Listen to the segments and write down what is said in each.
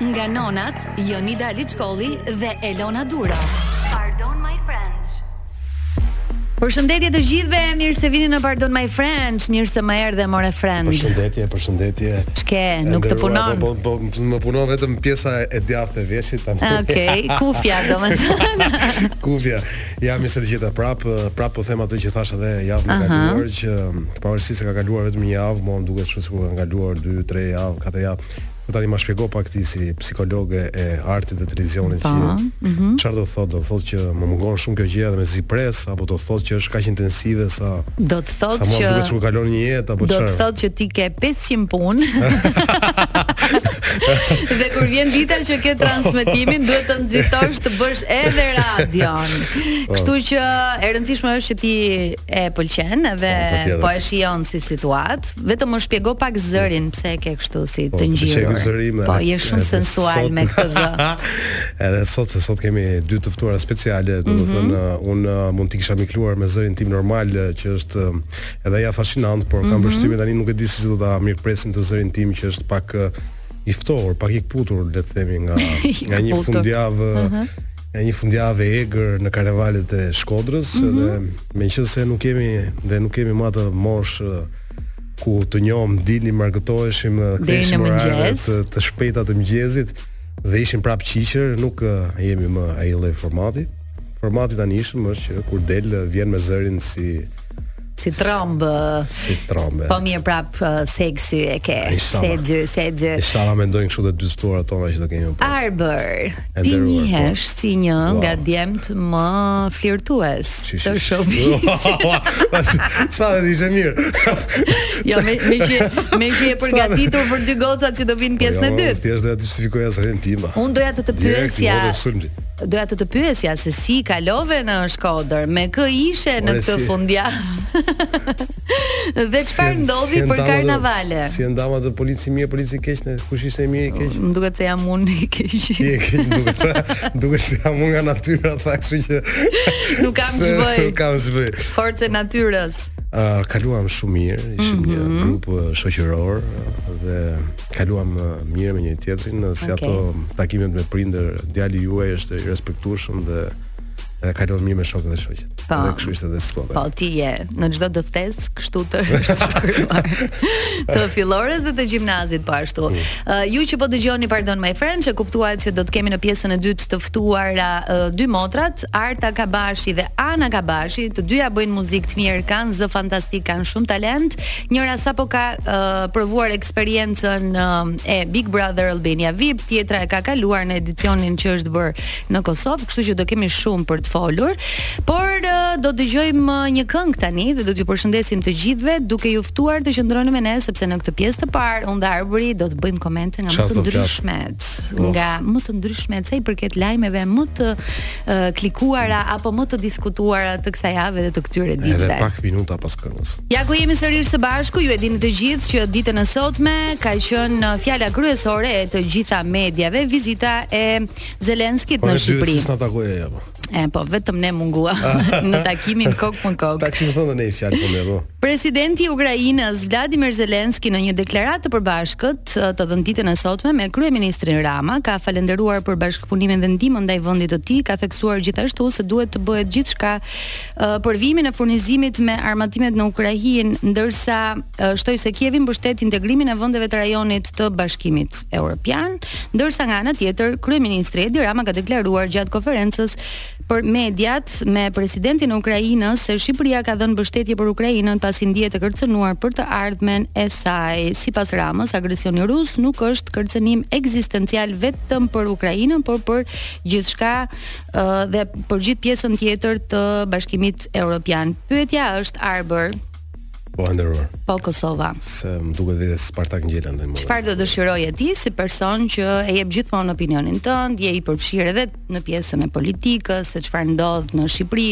Nga nonat Jonida Liçkolli dhe Elona Duro. Pardon my friends. Përshëndetje të gjithëve, mirë se vini në Pardon My Friends, mirë se më erdhe more friends. Përshëndetje, përshëndetje. Ç'ke, nuk të punon? Po, po, po më punon vetëm pjesa e djathtë e veshit tani. Okej, okay, kufja domethënë. kufja. Ja, mirë se të gjitha prap, prap po them atë që thashë edhe javën e kaluar që pavarësisht se ka kaluar vetëm një javë, mua më duket shumë sikur kanë kaluar 2, 3 javë, 4 javë. Po tani ma shpjego pak ti si psikologe e artit dhe televizionit që je. Mhm. Çfarë do të thotë? Do të thotë që më mungon shumë kjo gjëja dhe mezi pres apo do të thotë që është kaq intensive sa Do të thotë që sa më duket sikur kalon një jetë apo çfarë? Do të thotë që ti ke 500 punë. dhe kur vjen dita që ke transmetimin duhet të nxitosh të bësh edhe radion. Po. Kështu që e rëndësishme është që ti e pëlqen dhe po, po e shijoj si situatë. Vetëm më shpjego pak zërin pse e ke kështu si po, të ngjirë. Po, zërin. Po, je shumë sensual me këtë zë. Edhe sot se sot kemi dy të ftuara speciale, domethënë mm -hmm. Uh, unë uh, mund t'i kisha mikluar me zërin tim normal uh, që është um, edhe ai fascinant, por kam mm -hmm. përshtypjen tani nuk e di se si do ta mirëpresin këtë zërin tim që është pak i ftohur, pak i këputur, le të themi nga nga një fundjavë uh -huh Nga një fundjavë e egër në karnevalet e Shkodrës mm -hmm. dhe meqenëse nuk jemi dhe nuk jemi më atë moshë ku të njomë, dilnim, markëtoheshim, ktheheshim orare të, të shpejta të mëngjesit dhe ishim prap qiqër, nuk jemi më ai lloj formati. Formati i tanishëm është që kur del vjen me zërin si Si trombë. Si trombë. Po mirë prap seksi e ke. S'e di, s'e di. Inshallah mendojnë kështu dy të ftuarat tona që do kemi më pas. Arbër. Ti njihesh po. si një wow. nga djemtë më flirtues të showbiz. Çfarë di je mirë. Jo, me me je me je e përgatitur për dy gocat që do vijnë po, pjesën e jo, dytë. Thjesht doja të justifikoja zërin tim. Unë doja të të pyesja. Doja të të pyesja se si kalove në Shkodër, me kë ishe në këtë fundjavë? dhe çfarë ndodhi për karnavale? Si e ndamë atë polici mirë, polici keq, ne kush është mirë i keq? Më duket se jam unë i keq. Ti i keq, duket se duket se jam unë nga natyra, tha kështu që nuk kam ç'bëj. Nuk kam ç'bëj. Forcë e natyrës. Ë, kaluam shumë mirë, ishim një mhm. grup shoqëror dhe kaluam mirë me njëri tjetrin, në si okay. ato takimet me prindër, djali juaj është i respektueshëm dhe e kalon mirë me shokët dhe shoqet. Po. Dhe kështu ishte dhe slogan. Po ti je në çdo dëftesë, kështu të është shkruar. të fillores dhe të gjimnazit po ashtu. Mm. Uh, ju që po dëgjoni pardon my friend, e kuptuat se do të kemi në pjesën e dytë të ftuar uh, dy motrat, Arta Kabashi dhe Ana Kabashi, të dyja bëjnë muzikë të mirë, kanë zë fantastik, kanë shumë talent. Njëra sapo ka uh, provuar eksperiencën e Big Brother Albania VIP, tjetra e ka kaluar në edicionin që është bërë në Kosovë, kështu që do kemi shumë për të folur. Por do dëgjojmë një këngë tani dhe do t'ju përshëndesim të gjithëve duke ju ftuar të qëndroni me ne sepse në këtë pjesë të parë unë dhe Arbëri do të bëjmë komente nga më të ndryshmet, oh. nga më të ndryshmet sa i përket lajmeve më të uh, klikuara apo më të diskutuara të kësaj jave dhe të këtyre ditëve. Edhe pak minuta pas këngës. Ja ku jemi sërish së bashku, ju e dini të gjithë që ditën e sotme ka qenë uh, fjala kryesore e të gjitha mediave vizita e Zelenskit po, në Shqipëri. Po, s'na takoi ajo. Po. E po, vetëm ne mungua në takimin kokë më kokë. Taksi më thonë ne fjalë po më. Presidenti i Ukrainës Vladimir Zelenski në një deklaratë të përbashkët uh, të dhënë ditën e sotme me kryeministrin Rama ka falënderuar për bashkëpunimin dhe ndihmën ndaj vendit të tij, ka theksuar gjithashtu se duhet të bëhet gjithçka për vijimin e furnizimit me armatimet në Ukrainë, ndërsa shtoi se Kievi mbështet integrimin e vendeve të rajonit të Bashkimit Evropian, ndërsa nga ana tjetër kryeministri Edi Rama ka deklaruar gjatë konferencës për mediat me presidentin e Ukrainës se Shqipëria ka dhënë mbështetje për Ukrainën pasi ndihet e kërcënuar për të ardhmen e saj. Sipas Ramës, agresioni rus nuk është kërcënim ekzistencial vetëm për Ukrainën, por për gjithçka uh, dhe për gjithë pjesën tjetër të Bashkimit Evropian. Pyetja është Arbër. Po e nderuar. Po Kosova. Se më duket vetë Spartak ngjela ndaj mua. Çfarë do dëshiroje ti si person që e jep gjithmonë opinionin tënd, je i përfshirë edhe në pjesën e politikës, se çfarë ndodh në Shqipëri,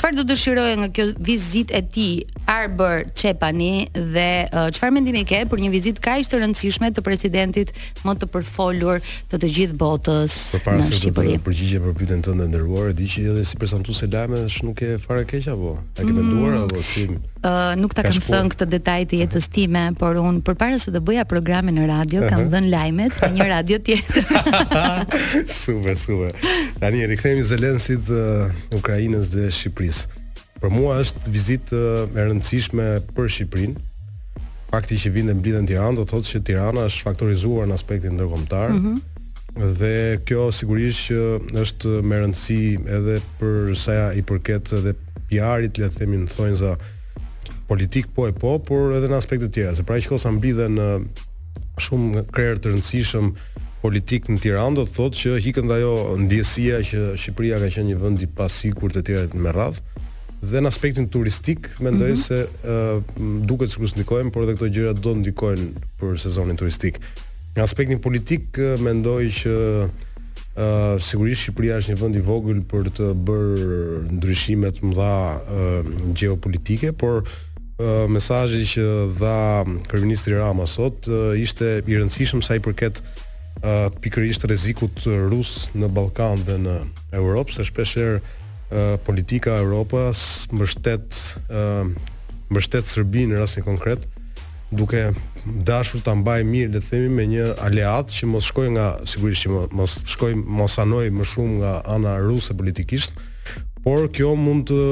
çfarë do dëshiroje nga kjo vizitë ti Arbër Çepani dhe çfarë uh, mendimi ke për një vizitë kaq të rëndësishme të presidentit më të përfolur të të gjithë botës në Shqipëri. Përpara se të përgjigjem për pyetjen tënde e nderuar, e di që edhe si prezantuese lajmesh nuk je fare keq apo? A ke mm. menduar apo si? Ë uh, nuk ta kam thënë këtë detaj të jetës time, por un përpara se të bëja programin në radio, uh -huh. kam dhënë lajmet në një radio tjetër. super, super. Tani rikthehemi Zelenskit uh, Ukrainës dhe Shqipërisë. Për mua është vizitë e rëndësishme për Shqipërinë. Fakti që vinë dhe mblidhen në Tiranë do të thotë që Tirana është faktorizuar në aspektin ndërkombëtar. Mm -hmm. Dhe kjo sigurisht që është me rëndësi edhe për sa i përket edhe PR-it, le të themi në thonjza politik po e po, por edhe në aspekte të tjera. Se praktikisht sa mblidhen shumë krerë të rëndësishëm politik në Tiranë do të thotë që ikën ajo ndjesia që Shqipëria ka qenë një vend i pasigurt etj etj me radhë dhe në aspektin turistik mendoj mm -hmm. se uh, duket sikur s'ndikojnë por edhe këto gjëra do ndikojnë për sezonin turistik. Në aspektin politik mendoj që Uh, sigurisht Shqipëria është një vend i vogël për të bërë ndryshime të mëdha uh, gjeopolitike, por Mesazhi që dha kryeministri Rama sot ishte i rëndësishëm sa i përket pikërisht rrezikut rus në Ballkan dhe në Europë, se shpeshherë politika e Europës mbështet mbështet Serbinë në rastin konkret, duke dashur ta mbajë mirë, le të themi, me një aleat që mos shkojë nga sigurisht që mos shkojë mos anojë më shumë nga ana ruse politikisht, Por kjo mund të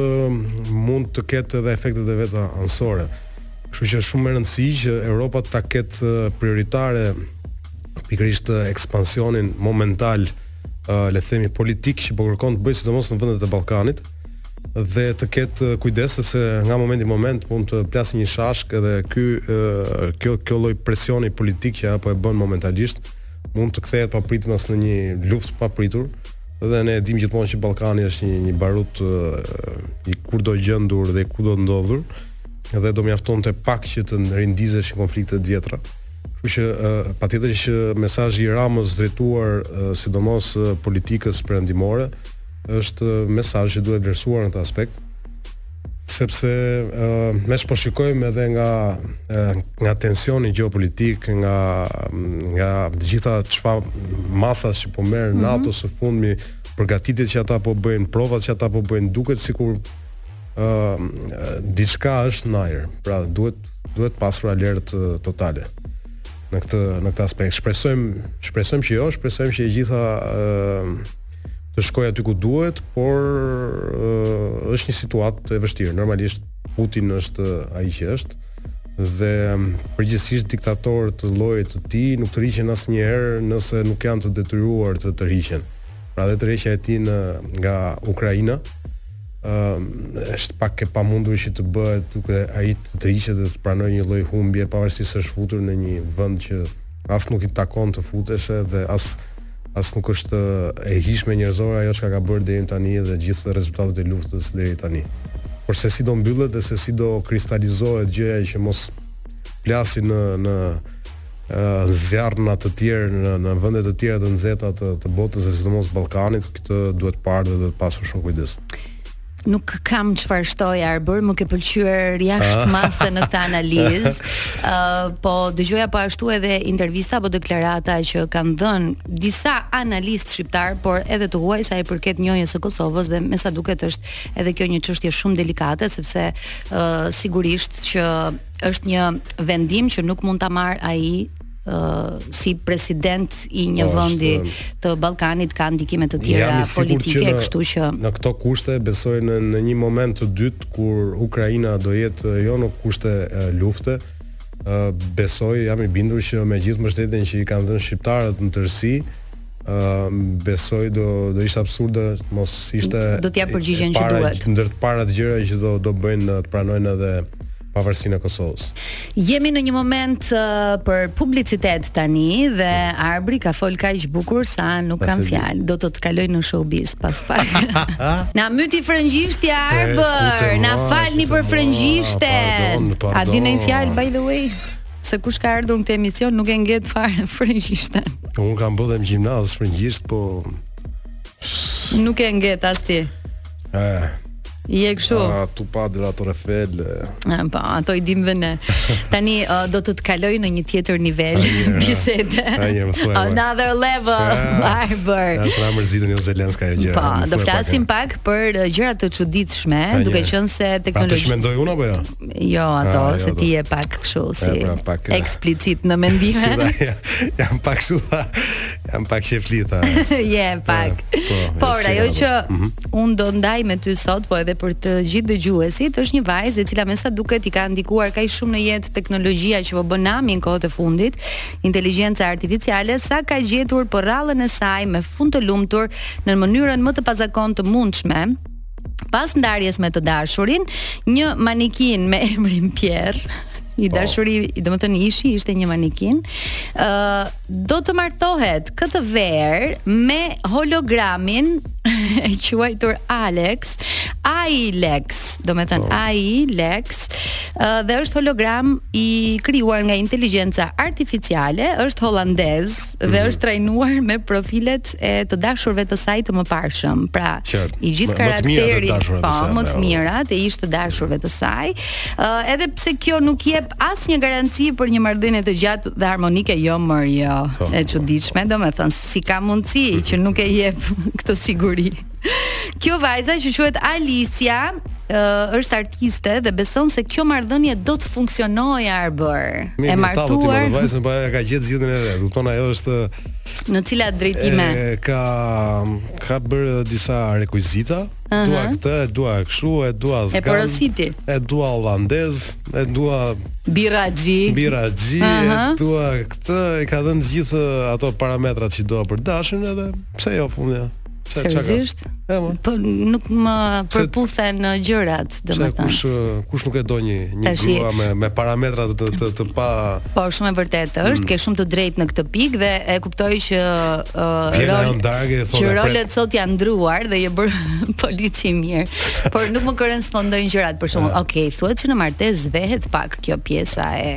mund të ketë edhe efektet e veta anësore. Kështu që është shumë e rëndësishme që Europa ta ketë prioritare pikërisht ekspansionin momental, uh, le të themi politik që po kërkon të bëjë sidomos në vendet e Ballkanit dhe të ketë kujdes sepse nga momenti në moment mund të plasë një shashkë edhe ky uh, kjo kjo lloj presioni politik që apo e bën momentalisht mund të kthehet papritmas në një luftë papritur Dhe ne e dimë gjithmonë që Ballkani është një një barut i kudogjendur dhe i kudondodhur dhe do mjaftonte pak që të rindizeshin konfliktet e vjetra. Kështu që uh, patjetër që mesazhi i Ramës drejtuar uh, sidomos uh, politikës perëndimore është mesazh që duhet vlerësuar në këtë aspekt. sepse ne po shikojmë edhe nga nga tensioni gjeopolitik, nga nga të gjitha çfarë masa që po merr mm -hmm. NATO së fundmi, përgatitjet që ata po bëjnë, provat që ata po bëjnë, duket sikur ë uh, diçka është në ajër. Pra duhet duhet pasur alertë totale në këtë në këtë aspekt. Shpresojmë shpresojmë që jo, shpresojmë që e gjitha ë uh, të shkojë aty ku duhet, por uh, është një situatë e vështirë. Normalisht Putin është ai që është dhe përgjithësisht diktatorët të llojit të tij nuk tërhiqen asnjëherë nëse nuk janë të detyruar të tërhiqen. Pra dhe tërheqja e tij në nga Ukraina ë uh, është pak e pamundur që të bëhet duke ai të tërhiqet dhe të pranojë një lloj humbje pavarësisht se është futur në një vend që as nuk i takon të futeshe dhe as As nuk është e hijshme njerëzore ajo çka ka bërë deri në tani dhe gjithë rezultatet e luftës deri tani. Por sesi do mbyllet dhe sesi do kristalizohet gjëja që mos plasin në në zjarre të tjerë në në vende të tjera të nxehta të të botës, sidomos Ballkanit, këtë duhet parë dhe duhet pasur shumë kujdes. Nuk kam çfarë shtoj Arbër, më ke pëlqyer jashtë ah mase në këtë analizë. Ë uh, po dëgjoja po ashtu edhe intervista apo deklarata që kanë dhënë disa analistë shqiptarë, por edhe të huaj sa i përket njohjes së Kosovës dhe me sa duket është edhe kjo një çështje shumë delikate sepse ë uh, sigurisht që është një vendim që nuk mund ta marrë ai si president i një po, vendi të Ballkanit ka ndikime të tjera politike, kështu që në këto kushte besoj në në një moment të dytë kur Ukraina do jetë jo në kushte lufte, besoj jam i bindur që me gjithë mbështetjen që i kanë dhënë shqiptarët në tërësi, Uh, besoj do ishte absurde mos ishte do të japë përgjigjen që duhet ndër të parat gjëra që do do bëjnë të pranojnë edhe pavarësinë e Kosovës. Jemi në një moment për publicitet tani dhe Arbri ka fol kaq bukur sa nuk kam fjalë. Do të të kaloj në showbiz pas pak. na myti frëngjishtja Arbër. Na falni për frëngjishten. A di ndonjë fjalë by the way? Se kush ka ardhur në këtë emision nuk e nget fare frëngjishten. Unë kam bërë në gjimnaz frëngjisht, po Nuk e nget as ti. Eh. Je kështu. Ah, tu pa dëra to refel. Ah, po, ato i dim dhe ne. Tani uh, do të të kaloj në një tjetër nivel bisede. Ai jam thua. Another level. Ah. Arbër. Ja sa mërzitën jo Zelenska e gjë. Po, do flasim pak për gjëra të çuditshme, duke qenë se teknologjia. Atë që mendoj unë apo jo? Jo, ato, ah, se jo, ti je pak kështu si pra, pak, eh, eksplicit në mendime. Si da, ja, jam pak kështu. Jam pak që flita. Je pak. Eh, po, Por ajo që mm -hmm. unë do ndaj me ty sot, po edhe për të gjithë dëgjuesit, është një vajzë e cila me sa duket i ka ndikuar kaq shumë në jetë teknologjia që po bën namin kohët e fundit, inteligjenca artificiale, sa ka gjetur përrallën e saj me fund të lumtur në mënyrën më të pazakontë të mundshme, Pas ndarjes me të dashurin, një manikin me emrin Pierre, i po. dashuri, oh. domethënë ishi ishte një manikin, ë uh, do të martohet këtë verë me hologramin e quajtur Alex, ai Lex, domethënë oh. ai Lex, uh, dhe është hologram i krijuar nga inteligjenca artificiale, është holandez mm -hmm. dhe mhm. është trajnuar me profilet e të dashurve të saj të mëparshëm. Pra, i gjithë karakteri, po, më të mirat e ish të dashurve të saj, uh, edhe pse kjo nuk jep asnjë garanci për një marrëdhënie të gjatë dhe harmonike, jo mor jo, po. e çuditshme, domethënë si ka mundësi që nuk e jep këtë siguri. Kjo vajza që quhet Alicia uh, është artiste dhe beson se kjo marrëdhënie do të funksionojë Arbër. E martuar. Mirë, vajza pra ka gjetë zgjidhjen e vet. Do thonë ajo është në cila drejtime? E, ka ka bërë disa rekuizita. Uh -huh. Dua këtë, e dua kështu, e dua zgan. E porositi. E dua holandez, e dua biraxhi. Biraxhi, uh -huh. e dua këtë, e ka dhënë gjithë ato parametrat që do për dashin edhe Pse jo po më? Seriozisht? Po nuk më përputhen në gjërat, domethënë. Pse kush uh, kush nuk e do një një grua me me parametra të të të pa Po shumë e vërtetë është, mm. ke shumë të drejtë në këtë pikë dhe e kuptoj që ë uh, rol darge thonë. Që rolet sot janë ndruar dhe je bër polici mirë. Por nuk më korrespondojnë gjërat për shkak. Okej, okay, thuhet që në martesë zbehet pak kjo pjesa e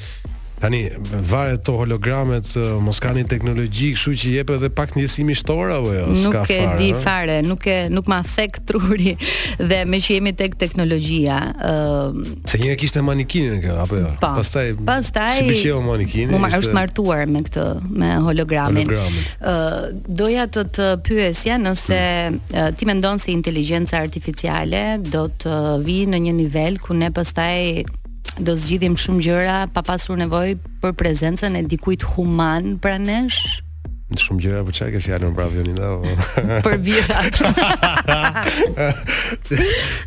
Tani varet ato hologramet mos kanë teknologji, kështu që jep edhe pak ndjesi mishtore apo jo, s'ka fare. Nuk e di fare, nuk e nuk ma thek truri dhe me që jemi tek teknologjia, ë uh, Se njëherë kishte manikinin kjo apo jo? Pa, po. pastaj pastaj s'i pëlqeu manikini? Mua është martuar me këtë me hologramin. Hologramin. Ë uh, doja të të pyesja nëse hmm. uh, ti mendon se inteligjenca artificiale do të vijë në një nivel ku ne pastaj do zgjidhim shumë gjëra pa pasur nevojë për prezencën e dikujt human pranë nesh. Në shumë gjëra po çfarë ke fjalën pra Jonina? për birrat.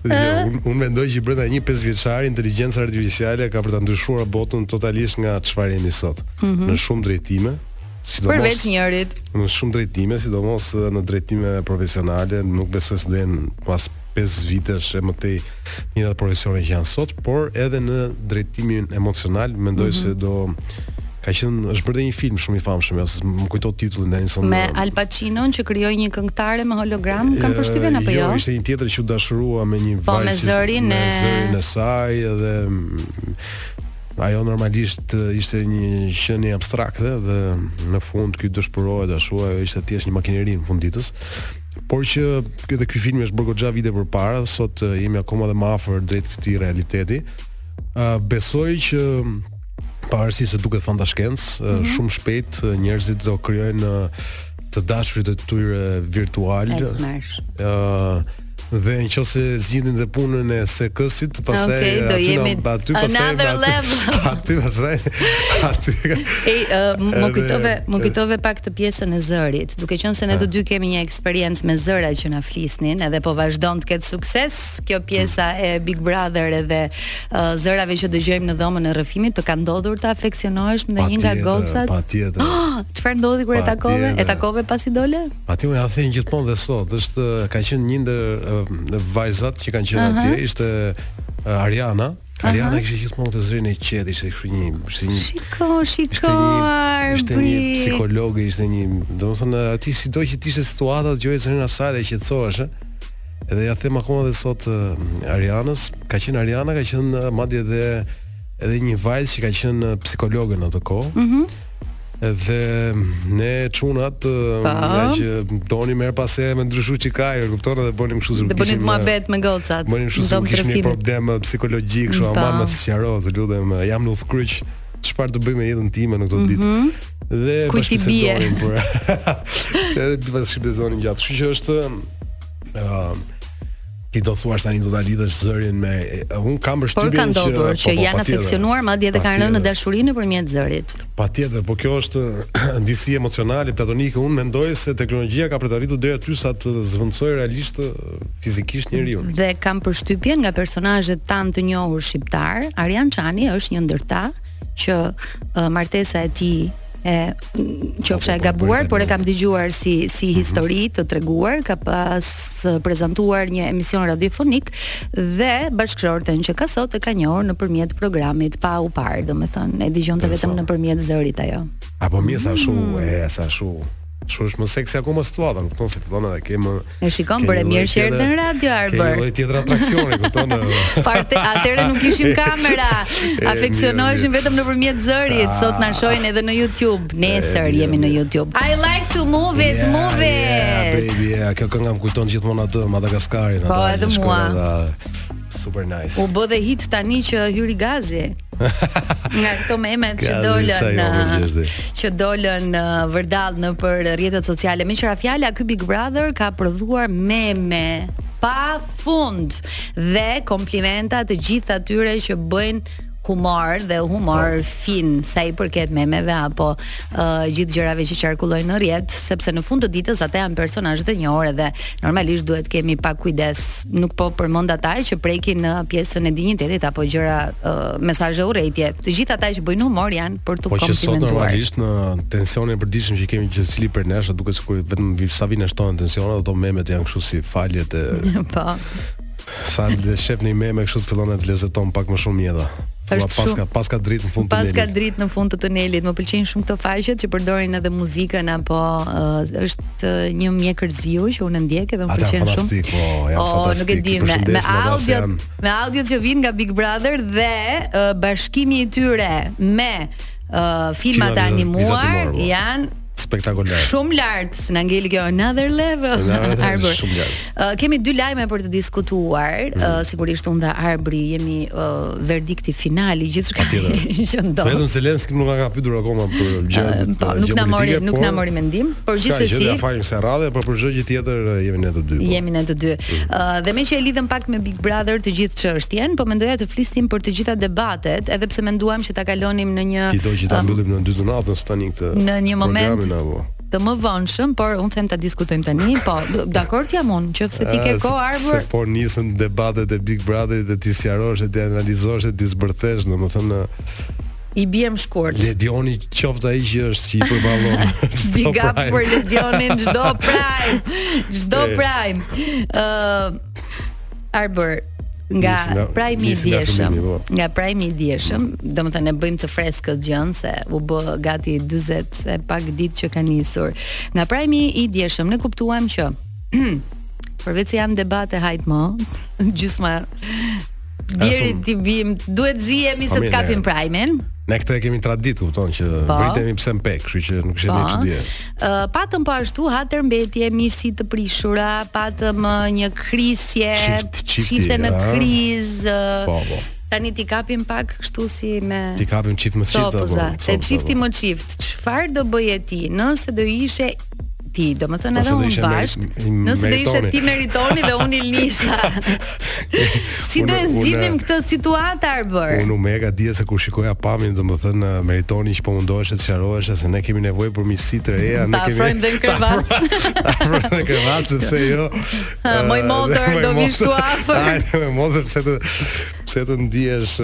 jo, unë un mendoj që brenda një pesëvjeçari inteligjenca artificiale ka për ta ndryshuar botën totalisht nga çfarë jemi sot. Mm -hmm. Në shumë drejtime, sidomos përveç njërit. Në shumë drejtime, sidomos në drejtime profesionale, nuk besoj se do jenë pas pesë vitesh e më tej të njëjtat profesione që janë sot, por edhe në drejtimin emocional mendoj mm -hmm. se do ka qenë është bërë një film shumë i famshëm, ose jo, s'më kujtohet titulli tani sonë. Me Al Pacino që krijoi një këngëtare me hologram, kam e, përshtypjen apo jo? Jo, ishte një tjetër që u dashurua me një vajzë. Po me zërin e me zërin e saj dhe ajo normalisht ishte një qenie abstrakte dhe në fund ky dëshpërohet ashtu ajo ishte thjesht një makineri në fund ditës Por që edhe ky filmi është bërë goxha vite përpara, sot jemi akoma dhe më afër drejt këtij realiteti. Ë uh, besoj që pavarësisht se duket fantashkencë, mm -hmm. shumë shpejt njerëzit do krijojnë të dashurit e tyre virtual. Ë uh, dhe në qoftë se zgjidhin dhe punën e seksit, pasaj okay, do aty jemi... në aty, pasaj në aty, aty, pasaj, aty. Ej, uh, më kujtove, më kujtove pak këtë pjesën e zërit, Duke qenë se ne të dy kemi një eksperiencë me zëra që na flisnin, edhe po vazhdon të ketë sukses kjo pjesa e Big Brother edhe uh, zërave që dëgjojmë në dhomën e rrëfimit, të ka ndodhur të afeksionohesh me një nga gocat? Patjetër. Ah, çfarë ndodhi kur e takove? E takove pasi dole? Patjetër, ja them gjithmonë dhe sot, është ka qenë një ndër uh, vajzat që kanë qenë atje, ishte uh, Ariana. Ariana kishte gjithmonë këtë zërin e qetë, ishte kështu një si një Shiko, shiko. Ishte një ishte një psikologe, ishte një, domethënë aty sido që të ishte situata, dëgjoje zërin e saj dhe qetësohesh, ë. Edhe ja them akoma edhe sot uh, Arianës, ka qenë Ariana, ka qenë uh, madje edhe edhe një vajzë që ka qenë psikologe në atë kohë. Mm -hmm. Dhe ne çunat nga që donim her pas herë me ndryshu çikaj, e kupton edhe bënim kështu zë. Dhe bënim muhabet me gocat. Bënim kështu zë kishim një problem psikologjik, kështu ama më sqaro, të lutem, jam në udhkryq, çfarë të bëj me jetën time në këto mhm. ditë? Dhe ku ti bie? Por. Edhe të pas besonin gocat. Kështu që është ë ti do thuash tani do ta lidhësh zërin me un kam përshtypjen që ka ndodhur që po, po, janë afeksionuar madje dhe kanë rënë në dashuri nëpërmjet zërit. Patjetër, po kjo është ndjesi emocionale platonike. Un mendoj se teknologjia ka për të arritur deri aty sa të zëvendësojë realisht fizikisht njeriu. Dhe kam përshtypjen nga personazhet tanë të njohur shqiptar, Arjan Çani është një ndër ta që martesa e tij e qofsha e gabuar, por e kam dëgjuar si si mhm. histori të treguar, ka pas prezantuar një emision radiofonik dhe bashkëshorten që ka sot e ka njohur nëpërmjet programit pa u parë, domethënë e dëgjonte vetëm nëpërmjet zërit ajo. A po mirë sa shu, mm. e sa shu. Shumë është më seksi akoma situata, kupton se fillon edhe ke një E shikon bërë mirë që erdhën në radio Arbër. Ke një lloj tjetër atraksioni, kupton? Po atëherë nuk kishim kamera. Afeksionoheshim vetëm nëpërmjet zërit. Ah. Sot na shohin edhe në YouTube. Nesër jemi në YouTube. I like to move it, move it. Baby, ja, kjo këngë më kujton gjithmonë atë Madagaskarin, po, atë. Po edhe mua. Super nice. U bë dhe hit tani që hyri gazi. nga këto memet që dolën uh, që dolën uh, vërdall nëpër rrjetet sociale. Meqë ra fjala, ky Big Brother ka prodhuar meme pa fund dhe komplimenta të gjithë atyre që bëjnë humor dhe humor oh. fin sa i përket memeve apo uh, gjithë gjërave që qarkullojnë në rrjet, sepse në fund të ditës ata janë personazhe të njohur dhe normalisht duhet kemi pak kujdes nuk po përmend ata që prekin në pjesën e dinjitetit apo gjëra uh, mesazhe urrejtje. Të gjithë ata që bëjnë humor janë për t'u komplimentuar. Po që sot normalisht në tensionin e përditshëm që kemi gjithsecili prej nesh, duket sikur vetëm sa vijnë e shtohen tensionet, ato memet janë kështu si faljet e Po. Sa e shef një meme kështu të fillon e të lezeton pak më shumë jeta. Thu paska shumë... paska dritë në fund të tunelit. Paska dritë në fund të tunelit. Më pëlqejnë shumë këto faqet që përdorin edhe muzikën apo uh, është një mjekërziu që unë e ndjek edhe më pëlqen shumë. Fantastik, po, ja oh, fantastik. Nuk e di me, me audio, me audiot që vijnë nga Big Brother dhe uh, bashkimi i tyre me uh, filmat e animuar po. janë spektakolar. Shumë lart, na ngel kjo another level. Arbër. Shumë lart. Uh, kemi dy lajme për të diskutuar, mm. uh, sigurisht unë dhe Arbri jemi uh, verdikti final i gjithçkaje që ndodh. Vetëm Zelenski nuk na ka pyetur akoma për gjë. Uh, po, nuk na mori, nuk na mori mendim, por gjithsesi. S'ka gjë të falim kësaj radhe, por për çdo gjë tjetër uh, jemi ne të dy. Po. Jemi ne të dy. Mm. Uh, dhe meqë e lidhëm pak me Big Brother të gjithë çështjen, po mendoja të flisnim për të gjitha debatet, edhe pse menduam që ta kalonim në një Ti do që ta um, mbyllim në 2 të natës tani këtë në një moment të më vonshëm, por un them ta diskutojmë tani, po dakord jam un, nëse ti ke kohë Arbër. Se po nisën debatet e Big Brotherit dhe t'i sqarosh e t'i analizosh e t'i zbërthesh, domethënë i biem shkurt. Ledioni qoftë ai që është që i përballon. Big up për Ledionin çdo prime. Çdo prime. Ë uh, Arbër nga prajmi i djeshëm, po. nga prajmi i djeshëm, domethënë e bëjmë të freskët gjën se u bë gati 40 e pak ditë që ka nisur. Nga prajmi i djeshëm ne kuptuam që përveç se janë debate hajt më, gjysma Bjeri t'i biem, duhet zihemi se të kapim prajmin. Ne këtë e kemi tradit, kupton që po, vritemi pse më pe, kështu që nuk është e po. çuditshme. patëm po ashtu hatërmbetje, miqësi të prishura, patëm uh, një krisje, çifte në krizë. Po, po. Tani t'i kapim pak kështu si me T'i kapim çift më çift apo? Te çifti më çift. Çfarë do bëje ti nëse do ishe ti, domethënë edhe unë bashkë, nëse do ishe ti Meritoni dhe unë Ilnisa. si do e zgjidhim këtë situatë Arbër? Unë me ç'kam dije se kur shikoja pamjen, domethënë Meritoni që po mundohesh të sqarohesh se ne kemi nevojë për miqësi të reja, ne kemi. Ta afrojmë dhe në krevat. Ta afrojmë dhe në krevat sepse jo. Moj motër do vish këtu afër. Ai moj motër pse të pse të ndihesh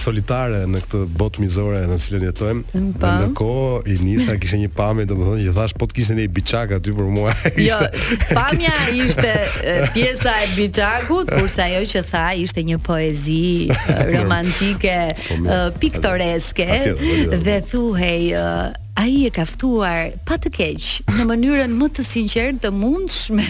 solitare në këtë botë mizore në cilën jetojmë. Po. Ndërkohë Ilnisa kishte një pamje domethënë që thashë po të kishte një biçak aty për mua. Jo, ishte. Pamja ishte pjesa e biçakut, kurse ajo që tha ishte një poezi romantike, po, piktoreske dhe thuhej ai e ka ftuar pa të keq në mënyrën më të sinqertë të mundshme.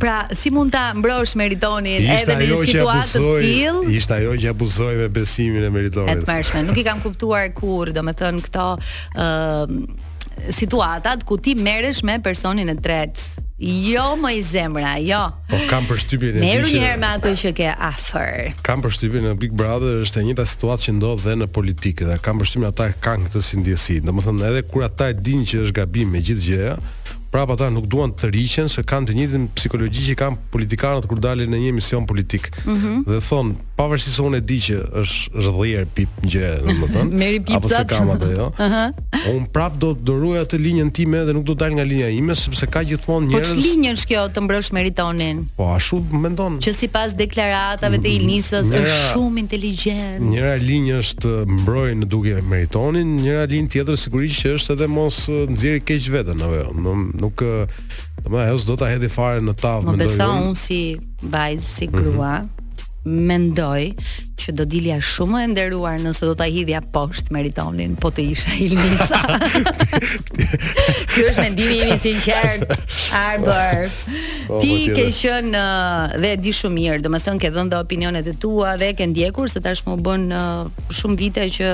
Pra, si mund ta mbrosh Meritonin edhe në një situatë të tillë? Ishte ajo që abuzoi me besimin e Meritonit. Atë nuk i kam kuptuar kurrë, domethënë këto ë situatat ku ti merresh me personin e tretë. Jo moj zemra, jo. Po kam përshtypjen e di. Merru një herë me atë që ke afër. Kam përshtypjen në Big Brother është e njëjta situatë që ndodh dhe në politikë dhe kam përshtypjen ata kanë këtë si ndjesi. Domethënë edhe kur ata e dinë që është gabim e gjithë gjëja, prapë ata nuk duan të tërhiqen se kanë të njëjtën psikologji që kanë politikanët kur dalin në një emision politik. Mm -hmm. Dhe thonë pavarësisht se unë e di që është rrëdhjer pip gjë, domethënë. Merri pipzat. Apo se kam atë jo. Aha. Un prap do të luaj atë linjën time dhe nuk do dal nga linja ime sepse ka gjithmonë po njerëz. Po ç'linjë është kjo të mbrosh Meritonin? Po ashtu mendon. Që sipas deklaratave të Ilnisës njëra, është shumë inteligjent. Njëra linjë është mbroj në dukje Meritonin, njëra linjë tjetër sigurisht që është edhe mos nxjerr keq veten apo jo. Nuk nuk domethënë ajo s'do ta hedhë fare në tavë mendoj. Më beson si vajzë si grua. Mm -hmm. mendoj që do dilja shumë më e nderuar nëse do ta hidhja poshtë Meritonin, po të isha Ilnisa. Ky është mendimi im i sinqertë, Arbër. Po, po, Ti po, ke qenë uh, dhe e di shumë mirë, domethënë ke dhënë opinionet e tua dhe ke ndjekur se tashmë u bënë uh, shumë vite që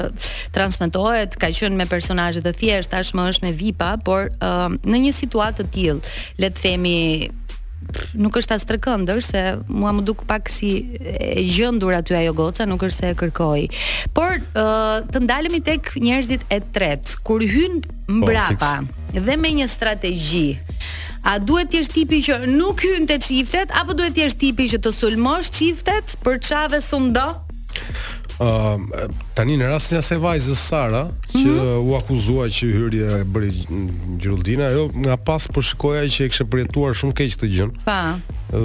transmetohet, ka qenë me personazhe të thjeshtë, tashmë është me VIP-a, por uh, në një situatë të tillë, le të themi nuk është as trekëndësh se mua më duk pak si e gjendur aty ajo goca, nuk është se e kërkoi. Por uh, të ndalemi tek njerëzit e tretë, kur hyjnë po, mbrapa po, dhe me një strategji. A duhet të jesh tipi që nuk hyn te çiftet apo duhet të jesh tipi që të sulmosh çiftet për çarje si mendon? Ëm ehm, uh, tani në rastin e asaj vajzës Sara që mm -hmm. u akuzua që hyri e bëri xhiro aty, ajo nga pas po shikoja që e kishte përjetuar shumë keq këtë gjë. Pa.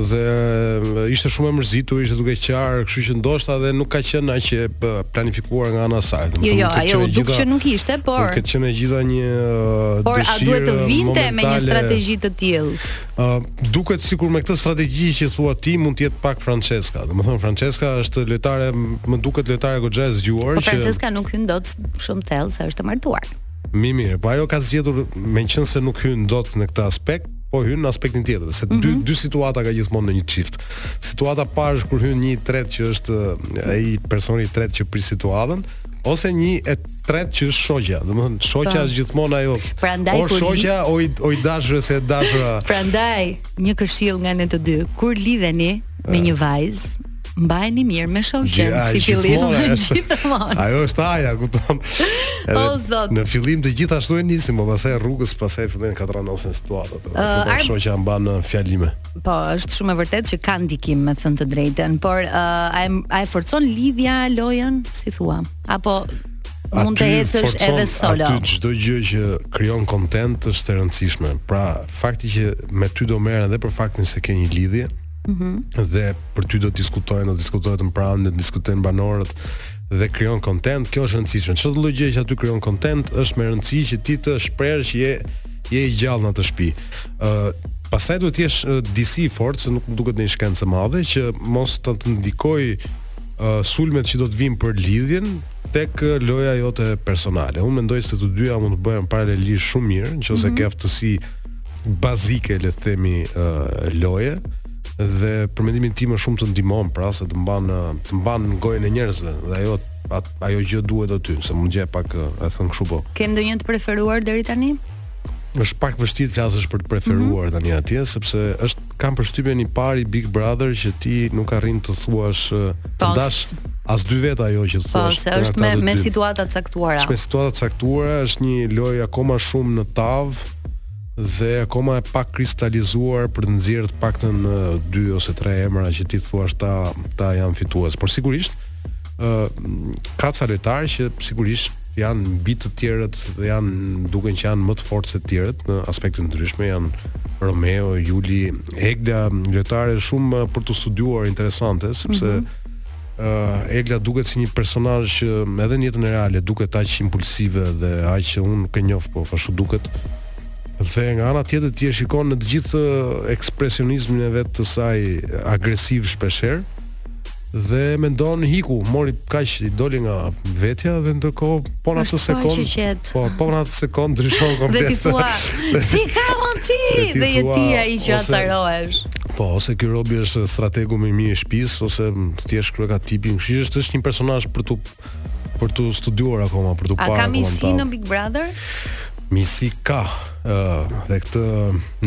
Dhe ehm, ishte shumë e mërzitur, ishte duke qarë, kështu që ndoshta edhe nuk ka qenë aq e planifikuar nga ana e saj. Jo, jo, ajo u duk që nuk ishte, por ka qenë gjithnjë dëshirë. Por a duhet të vinte me një strategji të tillë? Uh, duket sikur me këtë strategji që thua ti mund të jetë pak Francesca. Domethënë Francesca është lojtare, më duket lojtare goxha e zgjuar po, Francesca nuk hyn dot shumë thellë se është e martuar. Mi mirë, po ajo ka zgjedhur meqense nuk hyn dot në këtë aspekt, po hyn në aspektin tjetër, se mm -hmm. dy mhm. dy situata ka gjithmonë në një çift. Situata e parë është kur hyn një i tretë që është ai personi i tretë që prish situatën, ose një e tretë që është shoqja. Domthon shoqja po. është gjithmonë ajo. Prandaj o shoqja, o i dashuri ose e dashura. Prandaj një këshillë nga ne të dy, kur lidheni me po. një vajzë, mbajeni mirë me shoqen si fillim gjithmonë. Ajo është aja, kupton? Edhe oh, zot. në fillim të gjithë ashtu e nisim, po pastaj rrugës pastaj fillojnë katranosen situatat. Uh, po ar... shoqja mban fjalime. Po, është shumë e vërtetë që ka ndikim me thënë të drejtën, por uh, a e a e forcon lidhja lojën, si thua? Apo mund të ecësh edhe solo. Aty çdo gjë që krijon kontent është e rëndësishme. Pra, fakti që me ty do merren edhe për faktin se ke një lidhje, ëh, mm -hmm. dhe për ty do të diskutojnë, do të diskutohet në Prime, do të diskutojnë banorët dhe krijon kontent, kjo është e rëndësishme. Çdo lloj gjë që aty krijon kontent është me rëndësi që ti të shprehësh që je je i gjallë në atë shtëpi. ë uh, Pastaj duhet të jesh disi i fortë, se nuk duhet ndonjë shkencë e madhe që mos të, të ndikojë sulmet që do të vinë për lidhjen tek loja jote personale. Unë mendoj se të dyja mund të bëhen paralelisht shumë mirë, nëse mm -hmm. ke aftësi bazike le të themi uh, loje dhe për mendimin tim është shumë të ndihmon pra se të mban të mban gojën e njerëzve dhe ajo at, ajo gjë duhet aty, se mund të gjesh pak e thënë kështu po. Ke ndonjë të preferuar deri tani? është pak e vështirë të flasësh për të preferuar mm -hmm. tani atje sepse është kam përshtypjen i pari Big Brother që ti nuk arrin të thuash të dash as dy veta ajo që thua. Po, se është me situata të caktuara. Është me situata të caktuara, është një lojë akoma shumë në tavë dhe akoma e pakristalizuar për të nxjerr të paktën dy ose tre emra që ti të thuash këta janë fitues. Por sigurisht ë uh, ka ca lojtarë që sigurisht janë mbi të tjerët dhe janë duken që janë më të fortë se të tjerët në aspekte të ndryshme, janë Romeo, Juli, Egla, lojtare shumë për t'u studiuar interesante sepse mm -hmm uh, Egla duket si një personazh që edhe në jetën reale duket aq impulsive dhe aq që unë nuk e njoh, po ashtu duket. Dhe nga ana tjetër ti e shikon në të gjithë ekspresionizmin e vet të saj agresiv shpeshherë. dhe mendon iku, mori kaq, doli nga vetja dhe ndërkohë po në atë sekond po po në atë sekond ndryshon komplet. Dhe ti thua, si ka mund ti? Dhe je ti ai që acarohesh. Po, ose ky robi është strategu më i mirë i shtëpisë ose thjesht kështu e ka tipin. Kështu që është një personazh për t'u për t'u studiuar akoma, për t'u parë akoma. A ka miqësi në Big Brother? Miqësi ka, ë dhe këtë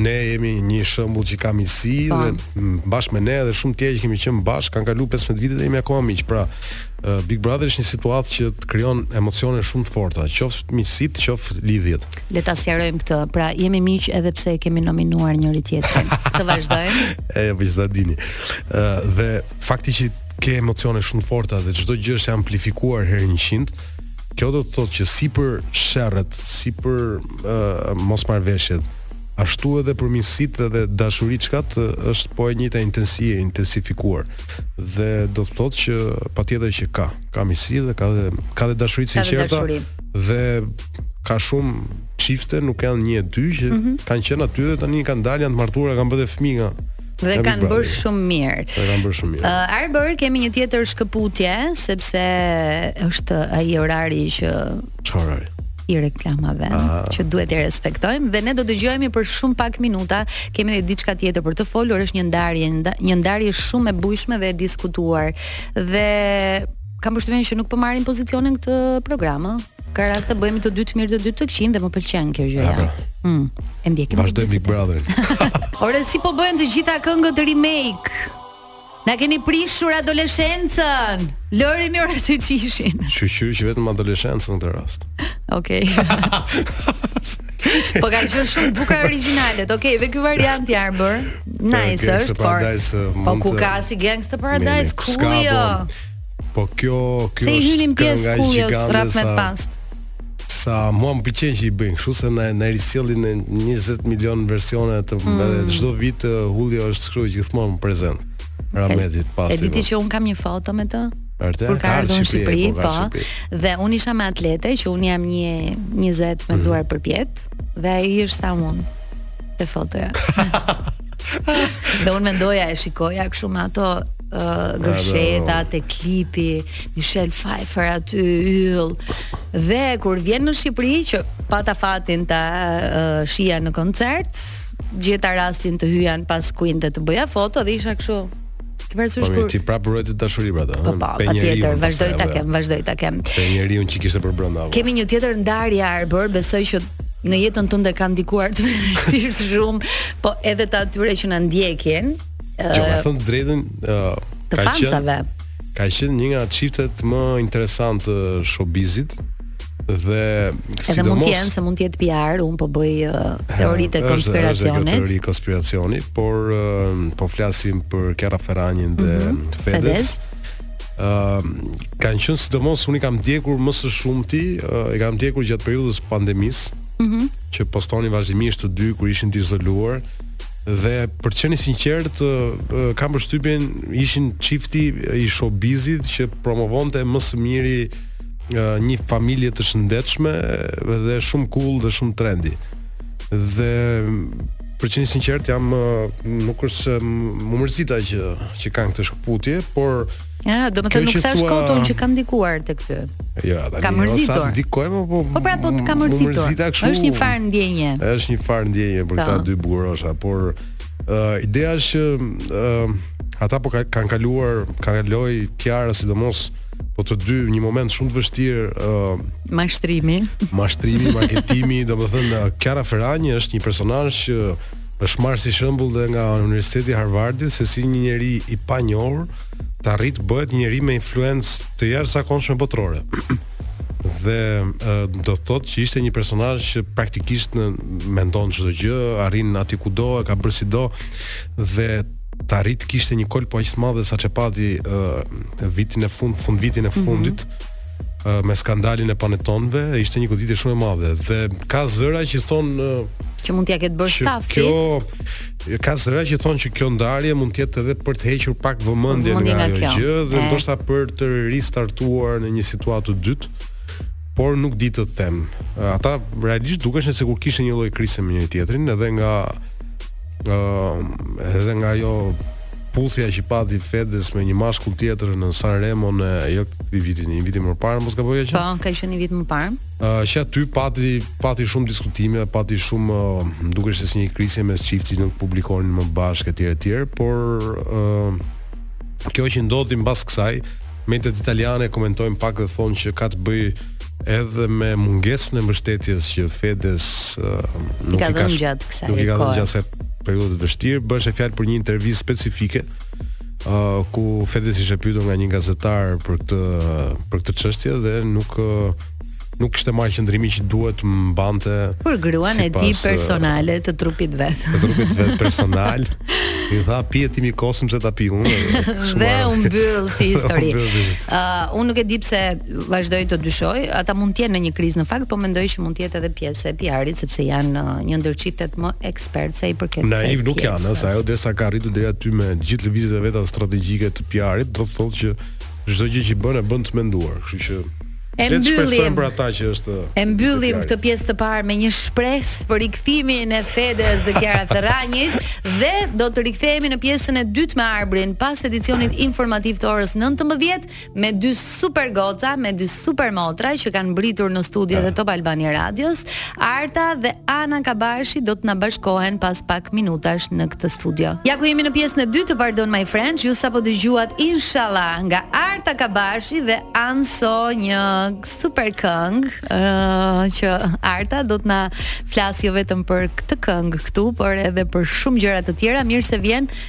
ne jemi një shembull që ka miqësi po. dhe bashkë me ne dhe shumë të tjerë që kemi qenë bashkë, kanë kaluar 15 vite dhe jemi akoma miq. Pra, Big Brother është një situatë që të krijon emocione shumë të forta, qoftë miqësitë, qoftë lidhjet. Le ta sqarojmë këtë. Pra, jemi miq edhe pse e kemi nominuar njëri-tjetrin. Të vazhdojmë. e, po që ta dini. Ë dhe fakti që ke emocione shumë të forta dhe çdo gjë është amplifikuar herë 100, kjo do të thotë që si për sherrët, si për uh, mosmarrëveshjet, ashtu edhe për miqësitë dhe dashuriçkat është po e njëjta intensi e intensifikuar. Dhe do të thotë që patjetër që ka, ka miqësi dhe ka dhe ka dhe dashuri të sinqerta dhe ka shumë çifte, nuk janë një e dy që mm -hmm. kanë qenë aty dhe tani kanë dalë janë të martuar, kanë bërë fëmijë nga Dhe Happy kanë bërë shumë mirë. Dhe kanë bërë shumë mirë. Uh, Arbër kemi një tjetër shkëputje sepse është ai orari që çfarë? i reklamave A... Ah. që duhet t'i respektojmë dhe ne do të dëgjohemi për shumë pak minuta. Kemi edhe diçka tjetër për të folur, është një ndarje, një ndarje shumë e bujshme dhe e diskutuar. Dhe kam përshtypjen që nuk po marrin pozicionin këtë program, ëh. Ka raste bëhemi të dy të mirë të dy të këqinj dhe më pëlqen kjo gjë. Ja, mm, e ndjekim. Vazhdojmë Big Brother. Ore si po bëhen të gjitha këngët remake? Na keni prishur adoleshencën. Lërini ore siç ishin. Shyqyr që vetëm adoleshencën në këtë rast. Okej. po ka qenë shumë bukur origjinale. Okej, dhe ky variant i Arbër. Nice është, por. Po ku ka si Gangsta Paradise? Ku jo? Po kjo, kjo Se i është hynin pjesë kënga e kujt gjigantes, rap me sa- past. Sa mua më pëlqen që i bëjnë kështu se na na risjellin në 20 milion versione të Mm. edhe çdo vit eh, Coolio është kështu gjithmonë prezent. Rahmet pastë. E di ti që un kam një foto me të? Vërtet? Kur ka Ka ardhur në ardhur Shqipëri, Shqipëri, po, ka po. ardhur Shqipëri. Mm. Dhe un isha me atlete që un jam një 20 me duar përpjetë dhe ai është sa un te fotoja. dhe un mendoja e shikoja kështu me ato uh, gërsheta te klipi Michelle Pfeiffer aty yll dhe kur vjen në Shqipëri që pata fatin ta uh, shihja në koncert gjeta rastin të hyja në paskuinë dhe të bëja foto dhe isha kështu Ti parasysh po, kur ti prapë u re në dashuri prapë. Po, po, patjetër, vazhdoj ta kem, vazhdoj ta kem. Te njeriu që kishte përbrenda. Kemi një tjetër ndarje Arbër, besoj që në jetën tënde ka ndikuar të vërtetë shumë, po edhe të atyre që na ndjekin, Të them të drejtën Të fansave Ka qenë një nga çiftet më interesante të showbizit Dhe si Edhe mund të jenë se mund të jetë PR, un po bëj uh, teoritë e konspiracionit. Është teori konspiracioni, por uh, po flasim për Kiara Ferranjin dhe mm -hmm. Fedez. Fedez kanë qenë sidomos unë i kam ndjekur më së shumti, uh, i kam ndjekur gjatë periudhës së pandemisë. Mhm. Mm që postonin vazhdimisht të dy kur ishin të izoluar. Dhe për të qenë i sinqertë, kam përshtypjen ishin çifti i showbizit që promovonte më së miri një familje të shëndetshme dhe shumë cool dhe shumë trendy. Dhe për të qenë i sinqertë, jam nuk është se u mërzita që që kanë këtë shkëputje, por Ja, domethënë nuk thashë kot unë që ka ndikuar tek ty. Jo, tani. Të ka mërzitur. Sa ndikoj më po. Po pra po të ka mërzitur. Është një farë ndjenje. Është një farë ndjenje për këta po. dy bukurosha, por uh, ideja është që uh, ata po kanë kaluar, ka kaluar Kiara sidomos po të dy një moment shumë të vështirë uh, mashtrimi. Mashtrimi, marketingu, domethënë Kiara Ferranji është një personazh që është marrë si shembull dhe nga Universiteti i Harvardit se si një njeri i panjohur, të arrijë të bëhet njeri me influencë të jashtëzakonshme botërore. dhe uh, do të thotë që ishte një personazh që praktikisht në, mendon çdo gjë, arrin aty ku do, e ka bërë si do dhe të arrit kishte një kolpo aq të madhe siç e pati uh, vitin e fund, fund vitin e mhm. fundit. Mm -hmm me skandalin e panetonëve, ishte një goditje shumë e madhe dhe ka zëra që thonë që mund t'ia ketë bërë stafi. Kjo Ka zëra që thonë që kjo ndarje mund të jetë edhe për të hequr pak vëmendje nga ajo gjë dhe ndoshta për të ristartuar në një situatë të dytë, por nuk di të them. Ata realisht dukeshin sikur kishin një lloj krise me njëri-tjetrin edhe nga ë uh, edhe nga ajo puthja që pati Fedez me një mashkull tjetër në Sanremo në jo këtë vit, një vit më parë, mos gaboj ajo. Po, ka qenë një vit më parë. Uh, që aty pati pati shumë diskutime, pati shumë uh, dukeshe si një krisje mes çiftit nuk publikonin më bashkë etj etj, por uh, kjo që ndodhi mbas kësaj, mediat italiane komentojnë pak dhe thonë që ka të bëjë edhe me mungesën e mbështetjes që Fedez uh, nuk i ka dhënë gjatë kësaj. Nuk i ka dhënë gjatë periudhës së vështirë, bëhet fjalë për një intervistë specifike uh, ku Fedezi ishte pyetur nga një gazetar për këtë për këtë çështje dhe nuk uh, nuk kishte marrë qëndrimin që duhet të mbante për gruan si e tija personale të trupit të vet. Të trupit të vet personal. I tha pije ti me kos se s'ta pi unë. dhe u mbyll si histori. uh, unë nuk e di pse vazhdoj të dyshoj, ata mund të jenë në një krizë në fakt, po mendoj që mund të jetë edhe pjesë e PR-it sepse janë uh, një ndër çiftet më ekspertë sa i përket kësaj. Naivë nuk janë, se ajo derisa ka arritur deri aty me gjithë lëvizjet e veta strategjike të PR-it, do të thotë që çdo gjë që bën e bën të menduar, kështu që E mbyllim për ata që është E mbyllim këtë pjesë të parë me një shpresë për rikthimin e Fedez dhe Kiara Ferranjit dhe do të rikthehemi në pjesën e dytë me Arbrin pas edicionit informativ të orës 19 me dy super goca, me dy super motra që kanë mbërritur në studion e Top Albania Radios. Arta dhe Ana Kabashi do të na bashkohen pas pak minutash në këtë studio. Ja ku jemi në pjesën e dytë të Pardon My French, ju sapo dëgjuat Inshallah nga Arta Kabashi dhe Anso një super këngë uh, që Arta do të na flasë jo vetëm për këtë këngë këtu, por edhe për shumë gjëra të tjera. Mirë se vjen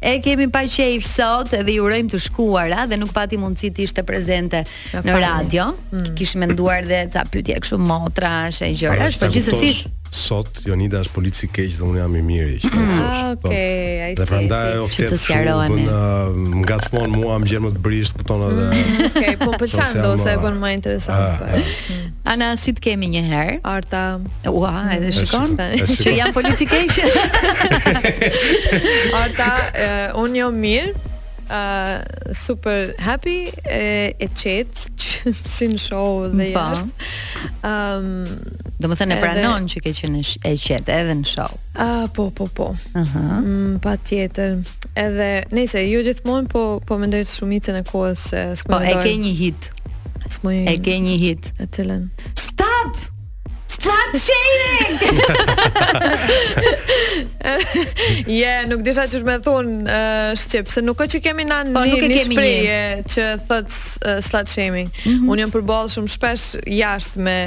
E kemi pa qejf sot dhe i urojmë të shkuara dhe nuk pati mundësi të ishte prezente në, në radio. Mm. Kishim menduar dhe ca pyetje kështu motrash e gjërash, por gjithsesi sot Jonida është polici i keq dhe unë jam i miri që mm. ah, po. okay, I see. Prandaj po flet shumë më uh, ngacmon mua më gjen më të brishtë kupton edhe. Mm, okay, më pëlqen se e bën më interesant. Ah, po. ah. Mm. Ana si të kemi një herë? Arta Ua, edhe shikon që jam polici i keq. Arta, uh, unë jom mirë, uh, super happy, e, e qetë, që si në show edhe, po, jashtë. Um, Do më thënë e pranon që ke qenë e qetë edhe në show. Uh, po, po, po. Uh -huh. mm, patjetër. Edhe, nëjse, ju gjithmonë po, po mendoj shumicën e kohës. Po, e ke një hit. E ke një hit. E të lënë. Slut shaming. Je, nuk disha qysh me thonë uh, shqip, se nuk o që kemi na po, një një shprehje që thotë uh, slut shaming. Mm -hmm. Unë jam përballë shumë shpesh jashtë me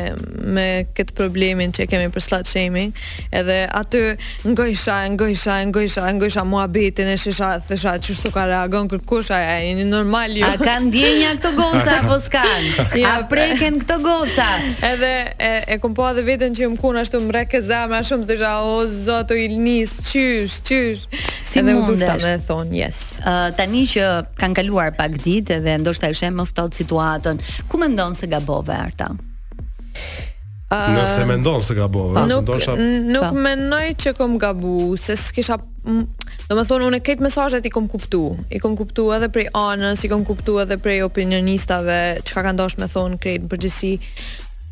me këtë problemin që kemi për slut shaming. Edhe aty ngojsha, e ngojsha, e ngojsha, e ngojsha muhabetin, e shisha, thësha, qysh s'u ka reagon kërkush, a jeni normal ju. A kanë ndjenja këto goca, apo s'kanë? Ja, a preken këto goca? Edhe e, e kom pa dhe veten që më kun ashtu më rreke zemra shumë, thësha, o Zot, o Ilnis, qysh, qysh. Si edhe mundesh? Edhe me thonë, yes. Uh, tani që kanë kaluar pak ditë edhe ndoshta e sheh më ftohtë situatën, ku mendon se gabove, Arta? Nëse mendon se gabove, po, nuk, ndoshta... nuk po. mendoj që kom gabu, se s'kisha, domethonë, unë krejt mesazhet i kom kuptu I kom kuptu edhe prej Anës I kom kuptu edhe prej opinionistave Çka kan dasht me thonë krejt në përgjithësi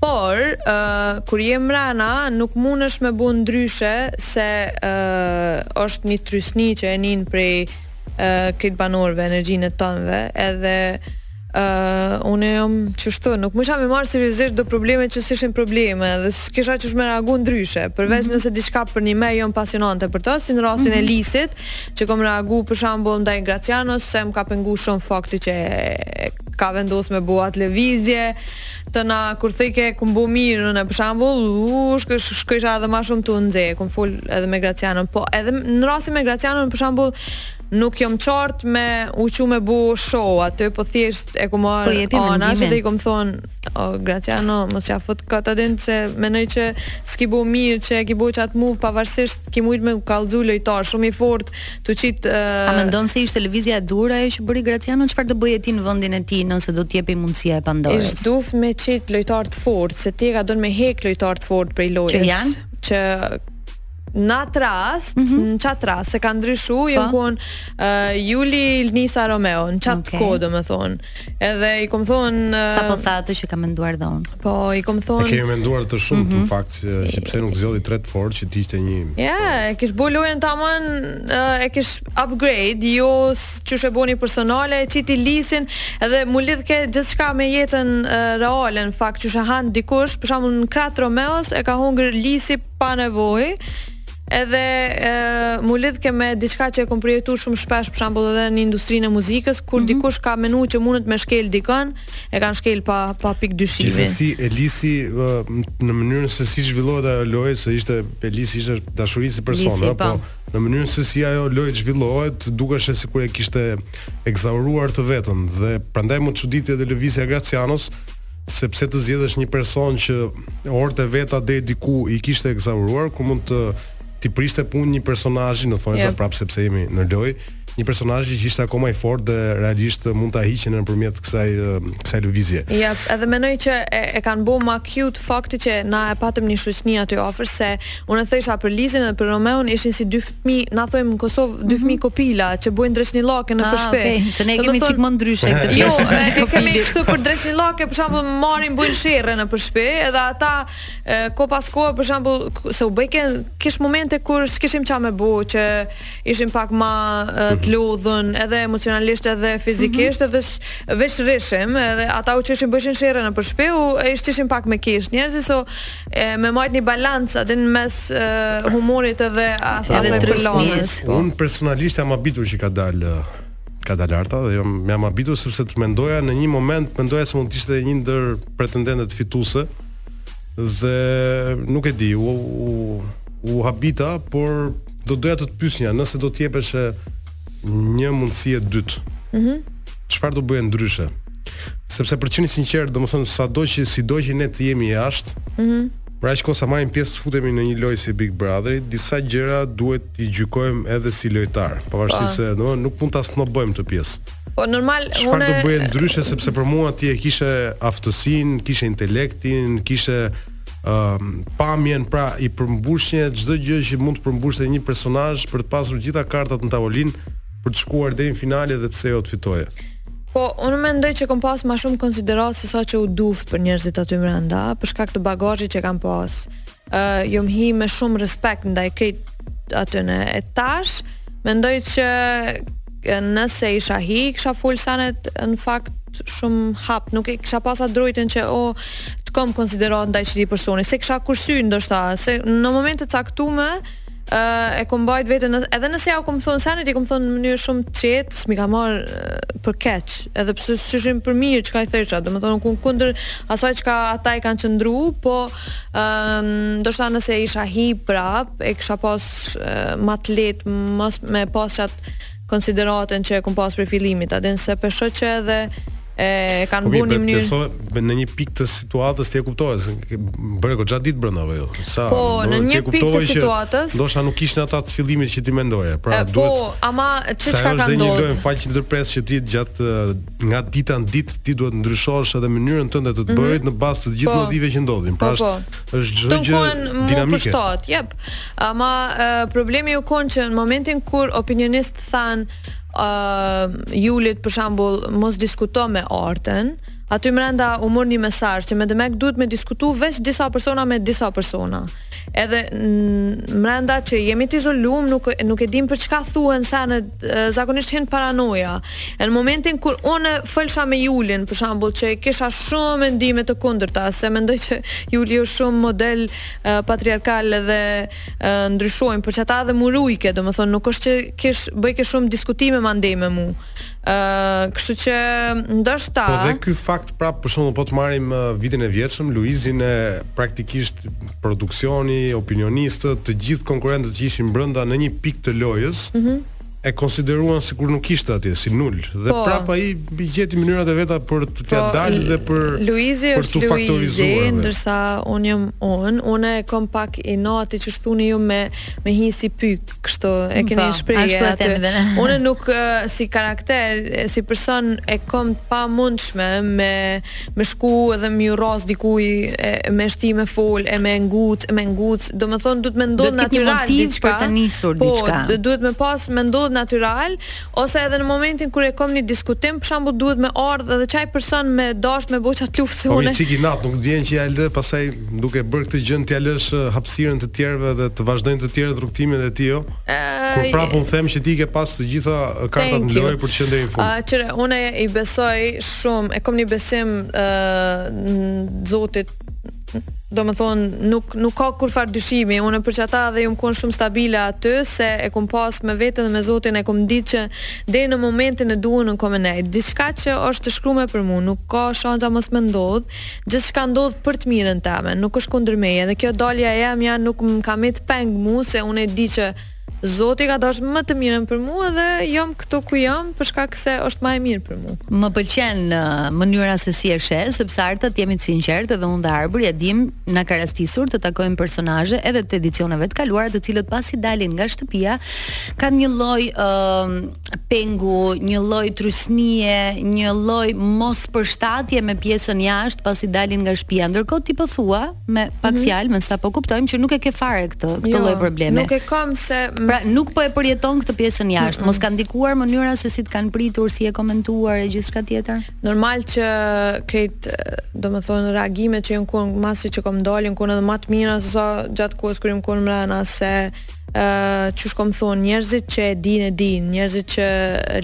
Por, uh, kur je mrena Nuk mundesh me bo ndryshe Se uh, është një trysni që e nin prej uh, krejt banorve, energjinë e tyne Edhe Uh, unë jam qështu, nuk mujsha me marrë seriosisht do probleme që s'ishin probleme dhe s'kisha qysh me reagu ndryshe, përveç mm -hmm. nëse diçka përnime jam pasionante për të, si në rastin mm -hmm. e mhm. Lisit, që kom reagu për shembull ndaj Gracianos, se më ka pengu shumë fakti që ka vendos me bo atë lëvizje tana kur thojke kum bo mirë, unë për shembull u shkojsha edhe ma shumë tu nxe kum fol edhe me Gracianon po edhe në rastin me Gracianon për shembull Nuk jom çart me u çu me bu show aty, po thjesht e kom marr prej ana edhe i kom thon o Graciano mos ja fut kata din se mendoj që s'ki bu mirë që e ki bu qat move pavarësisht ki mujt me kallxu lojtar shumë i fort tu qit uh... a mendon se ishte lëvizja e duhur ajo që bëri Graciano çfarë do bëje ti në vendin e tij nëse do të të jepej mundësia e Pandorës ish duft me qit lojtar të fort se ti je ka don me hek lojtar të fort prej lojës që janë që në atë rast, mm -hmm. në qat rast, se ka ndryshu, po. jënë kun uh, Juli, Elisi a Romeo, në qat okay. kohë, me thonë. Edhe i kom thonë... Uh, Sa po tha atë që ka menduar dhe unë? Po, i kom thonë... E kemi menduar shumë, mm -hmm. në mhm. fakt, që, që pse nuk zjodhi të tretë fort, që ti ishte një... Ja, yeah, e kish bo lojën të amën, uh, e kish upgrade, jo që s'e boni personale, që ti lisin, edhe m'u lidhke gjithçka me jetën uh, reale, në fakt, që e han dikush, për shembull në krahë të Romeos, e ka hongër Lisi pa nevojë. Edhe e, m'u lidhke me diçka që e kom përjetuar shumë shpesh, për shembull edhe në industrinë e muzikës, kur mm -hmm. dikush ka menuar që mundet me shkel dikën, e kanë shkel pa pa pikë dyshimi. Gjithsesi Elisi në mënyrën se si zhvillohet ajo lojë, se ishte Elisi ishte dashuri si person, Lisi, apo po. në mënyrën se si ajo lojë zhvillohet, dukeshe sikur e kishte ekzauruar veten dhe prandaj më çuditi edhe lëvizja e Gracianos, sepse të zgjedhësh një person që orët e veta deri diku i kishte ekzauruar, kur mund të t'i prishte punë një personazhi në thonjza yep. prap sepse jemi në lojë, një personazh që ishte akoma i fortë dhe realisht mund ta hiqin nëpërmjet kësaj kësaj lëvizje. Ja, yep, edhe mendoj që e, e kanë bërë më cute fakti që na e patëm një shoqni aty afër se unë thësha për Lizin dhe për Romeon ishin si dy fmi, na thojmë në Kosovë dy mhm. fëmijë kopila që bojnë dreshnillake në ah, shpe. Ah, okay. Se ne kemi çik më ndryshe këtë jo, pjesë. Jo, ne kemi kështu për dreshnillake, për shembull, marrin bojnë sherr nëpër shpe, edhe ata e, ka pas kohë për shembull se u bojke kish momente kur s'kishim ça me bo që ishim pak më mhm. të lodhun edhe emocionalisht edhe fizikisht mm -hmm. edhe veç rrishim edhe ata u çojshin bojshin sherr nëpër shpe, u qeshim pak, me qesh njerëzit so e me majt një balancë aty në mes e, humorit edhe as, edhe të rëlonës. Po. Unë personalisht jam habitur që ka dalë ka dalë Arta dhe jam, jam habitur sepse të mendoja në një moment mendoja se mund të ishte një ndër pretendentet fituese dhe nuk e di u, u, u habita por do doja të të pyesnja nëse do të jepej një mundësi e dytë. Mhm. Mm Çfarë do bëjë ndryshe? Sepse për të qenë sinqert, domethënë sado që sido që ne të jemi jashtë, ëh, mm Pra që kur marrim pjesë, futemi në një lojë si Big Brother, disa gjëra duhet t'i gjykojmë edhe si lojtarë, pavarësisht po. se do nuk mund ta snobojmë këtë pjesë. Po normal unë Çfarë do bëje ndryshe sepse për mua ti e kishe aftësinë, kishe intelektin, kishe um, pamjen, pra i përmbushje çdo gjë që mund të përmbushte një personazh për të pasur gjitha kartat në tavolinë për të shkuar deri në finale dhe pse jo të fitoje. Po, unë mendoj që kom pas ma shumë konsideratë se sa që u duft për njerëzit aty mrenda, për shkak të bagazhit që kam pas. Uh, jom hi me shumë respekt ndaj krejt atyne, e tash, Mendoj që nëse isha hi, kisha fol senet në fakt shumë hap, nuk e kisha pas atë drojtën që o oh, të kom konsideratë ndaj çdo personi, s'e kisha kursy ndoshta, se në momente të caktuara uh, e kom bajt vetën edhe nëse jau kom thon senet i kom thon në mënyrë shumë të qetë s'mi kan marr për keq edhe pse s'ishim për mirë çka i thësha domethënë ku kundër asaj çka ata i kanë qëndru po Ëm, ndoshta nëse isha hi prap, e kisha pas më të lehtë mos me pas çat konsideratën që e kom pas prej fillimit, a din se për shkak që edhe e kanë po bënë në mënyrë beso në një pikë të situatës ti e kuptove se bëre goxha ditë brenda apo jo sa po në një pikë të situatës ndoshta nuk kishin ata të fillimit që ti mendoje pra e, po, duhet po ama çka ka ndodhur sa është një lojë fal që ndërpres, që ti gjatë nga dita në ditë ti duhet të ndryshosh edhe mënyrën tënde të të mhm. bërit mm -hmm. në bazë të të gjithë po, motiveve që ndodhin. Pra po, është po. është çdo gjë dinamike. Po, po. Jep. Ama uh, problemi u kon që në momentin kur opinionist than uh, Julit për shembull mos diskuto me Artën, aty mrenda u mor një mesazh që me demek duhet me diskutu veç disa persona me disa persona. edhe mrenda që jemi të izolum, nuk nuk e dim për çka thuhen senet zakonisht hin paranoja. Në momentin kur unë folsha me Julin, për shembull, që kisha shumë mendime të kundërta, se mendoj që Juli është shumë model uh, patriarkal edhe uh, ndryshojmë për çata edhe murujke, domethënë nuk është që kish bojke shumë diskutime mandej me mu. Ëh, kështu që ndoshta Po dhe ky fakt prap për shembull po të marrim vitin e vjetshëm Luizin e praktikisht produksioni, opinionistët, të gjithë konkurrentët që ishin brenda në një pikë të lojës. Mm -hmm. E konsideruan sikur nuk ishte atje, si nul. Dhe po, prapa i i gjeti mënyrat e veta për të po, dalë dhe për Luizi për është Luizi, ndërsa un jam un, unë e kom pak inati atë që thuni ju me me hi si pykë. kështu e keni po, shprehje atë. Unë nuk si karakter, si person e kom t'pamundshme me me shku edhe m'u rras dikuj e, me shti me fol e me nguc, me nguc, domethonë duhet me ndodh natyral diçka. Për të nisur po, diçka. Po, duhet me pas me ndodh natyral, Ose edhe në momentin kur e kom një diskutim, për shembull duhet me ardh edhe çaj person me dash me bo çat luftë si unë. Po çik inat, nuk vjen që ia lë, pastaj duke bërë këtë gjë t'ia lësh hapësirën të tjerëve dhe të vazhdojnë të tjerët rrugëtimin dhe ti jo. Kur prap un them që ti ke pas të gjitha kartat në lojë për të qenë deri në fund. Atëre unë i besoj shumë, e kom një besim te Zoti domethonë, nuk, nuk ka kurrfarë dyshimi, unë për qata edhe jom kon shumë stabile aty, se e kom pas me vetën dhe me zotin, e kom ditë që deri në momentin e duhun kom me nejtë. Diçka që është të shkrume për mu, nuk ka shansa mos me ndodhë, gjithçka ndodh për të mirën teme, nuk është kundër meje, dhe kjo dalja e jemja nuk më ka met peng mu, se unë e di që Zoti ka dashtë ma të mirën për mu dhe jam këtu ku jam për shkak se është ma e mirë për mu. Më pëlqen uh, mënyra se si e sheh, sepse Arta të jemi të sinqertë edhe unë dhe Arbri e dim, na ka rastisur të takojmë personazhe edhe të edicioneve të kaluara, të cilët pasi dalin nga shtëpia kanë një lloj uh, pengu, një lloj trysnie, një lloj mospërshtatje me pjesën jashtë pasi dalin nga shtëpia. Ndërkohë ti po thua, me pak mm -hmm. fjalë, me sa po kuptojmë që nuk e ke fare këtë këtë jo, lloj jo, probleme. Nuk e kam se pra nuk po e përjeton këtë pjesën jashtë. Mm -mm. Mos ka ndikuar mënyra se si të kanë pritur, si je komentuar e gjithçka tjetër. Normal që krejt, domethënë reagimet që janë kon masi që kom dalë janë kon edhe ma të mira se sa gjatë kohës kur jam kon mrena se qysh kom thon, njerëzit që e din e din, njerëzit që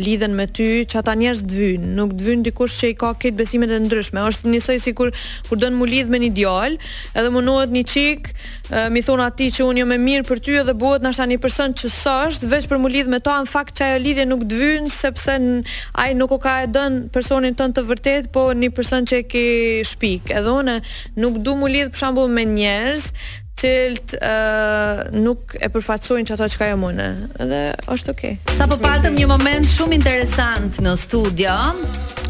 lidhen me ty, qata njerëz të vynë, nuk të vynë dikush që i ka këto besimet e ndryshme, është njësoj sikur, kur don m'u lidh me një djalë, edhe munohet një çikë, me i thonë atij që unë jom e mirë për ty edhe bohesh në një person që s'është, veç për m'u lidh me ta, në fakt që ajo lidhje nuk të vynë, sepse në, aj nuk o ka e don personin ton të vërtet, po një person që e ki shpik, edhe unë nuk du m'u lidh për shembull me njerëz, cilët uh, nuk e përfaqësojnë qato çka jom unë dhe është okay. Sapo patëm një moment shumë interesant në studio.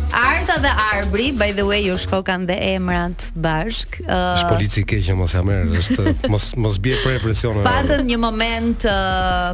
Arta dhe Arbri, by the way, ju shkokan dhe emrat bashk. Uh, është polici i keq, mos ja merr, është mos mos bie për presion. Patëm një moment uh,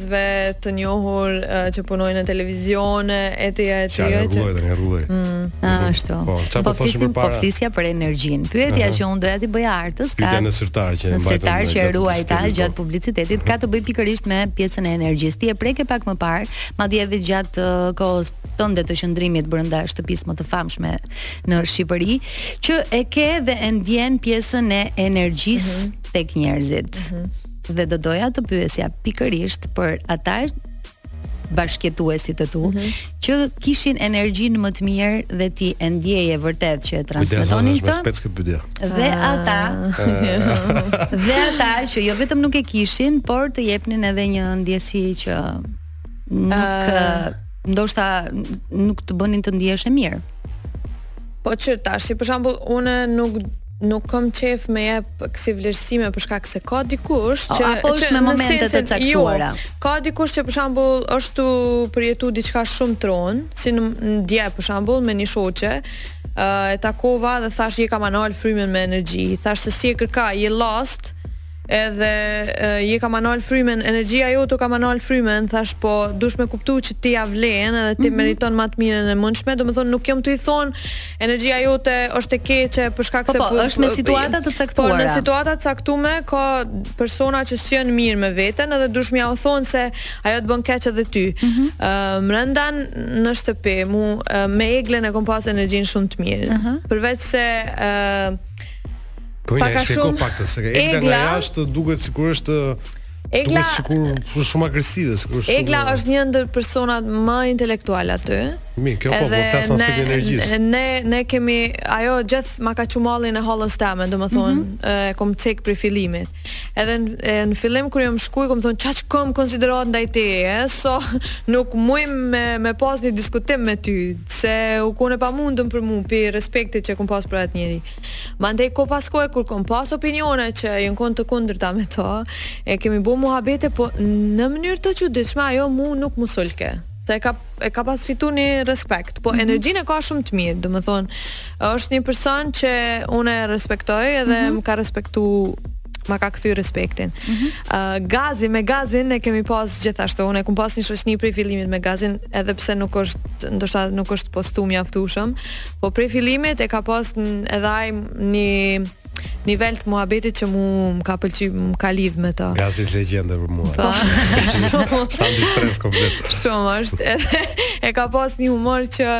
njerëzve të njohur uh, që punojnë në televizione etj etj. Ja, ja rrulloj tani, rrulloj. Mm. Ah, ashtu. Po, çfarë po, po thoshim pak përpara? Po flisja për energjinë. Pyetja që unë doja t'i bëja Artës ka. Pyetja në sirtar që e mbajtëm. Në sirtar që e ruajta gjatë publicitetit ka të bëjë pikërisht me pjesën e energjisë. Ti e preke pak më parë, madje edhe gjatë uh, kohës tënde të qëndrimit brenda shtëpisë më të famshme në Shqipëri, që e ke dhe e ndjen pjesën e energjisë mhm. tek njerëzit. Mhm. dhe do doja të pyesja pikërisht për ata bashkëjetuesit e tu mm -hmm. që kishin energjinë më të mirë dhe ti e ndjeje vërtet që e transmetonin këtë. Kujdes, është këtë video. Dhe ah. ata dhe ata që jo vetëm nuk e kishin, por të jepnin edhe një ndjesi që nuk uh, ndoshta nuk të bënin të ndiheshe mirë. Po qetash, si për shembull, unë nuk Nuk kom qejf me jep kësi vlerësime për shkak se ka dikush po, që apo është me momente të caktuara. Jo, ka dikush që për shembull është tu përjetu diçka shumë t'ron, si në, në dje për shembull me një shoqe, e takova dhe thash je ka ma nal frymën me energji. Thash se s'je kërka, je lost, Edhe ja kom nal frymën, energjia jote ja kom nal frymën, thash po dush me kuptu që ti ja vlen edhe ti mm -hmm. meriton më të mirën e mundshme, domethënë nuk jam tu i thon energjia jote është e keqe për shkak se po, po është me situata të caktuara. Po në situata të caktuara ka persona që s'janë mirë me veten edhe dush me ja u thon se ajo të bën keq edhe ty. Ëm mm -hmm. uh, brenda në shtëpi, mu uh, me Eglën e kom pas energjinë shumë të mirë. Uh -huh. Përveç se uh, Po ja shpjego pak të se Egla nga jashtë duket sikur është Egla duket sikur është shumë agresive, sikur është. Egla shumë... është një ndër personat më intelektualë aty. Mi, kjo po po n'aspektin e energjisë. Ne ne kemi ajo gjith ma ka çu mallin e hallës teme, domethënë, mm -hmm. e kom cek prej fillimit. Edhe në fillim kur jam shku, kom thon qaq kom konsideratë ndaj teje, sa nuk muj me me pas një diskutim me ty, se u kon e pamundun për mua, prej respektit që kom pas për ata njerëz. Mandej kohë pas kohe kur kom pas opinione që jon kon të kundërta me to, e kemi bo muhabete, po në mënyrë të çuditshme ajo mu nuk më sulke. Se e ka e ka pas fitu një respekt, po mm -hmm. energjinë e ka shumë të mirë, domethonë, është një person që unë e respektoj edhe mm -hmm. më ka respektu ma ka kthy respektin. Mm -hmm. uh, Gazi me Gazin e kemi pas gjithashtu. Unë kom pas një shoqni prej fillimit me Gazin, edhe pse nuk është ndoshta nuk është postu mjaftueshëm, Po prej fillimit e ka pas edhe ai një nivel të muhabetit që mu më ka pëlqy, më ka lidh me të. Gazi është legjendë për mua. Po. Sa di stres komplet. Shumë është. Edhe e ka pas një humor që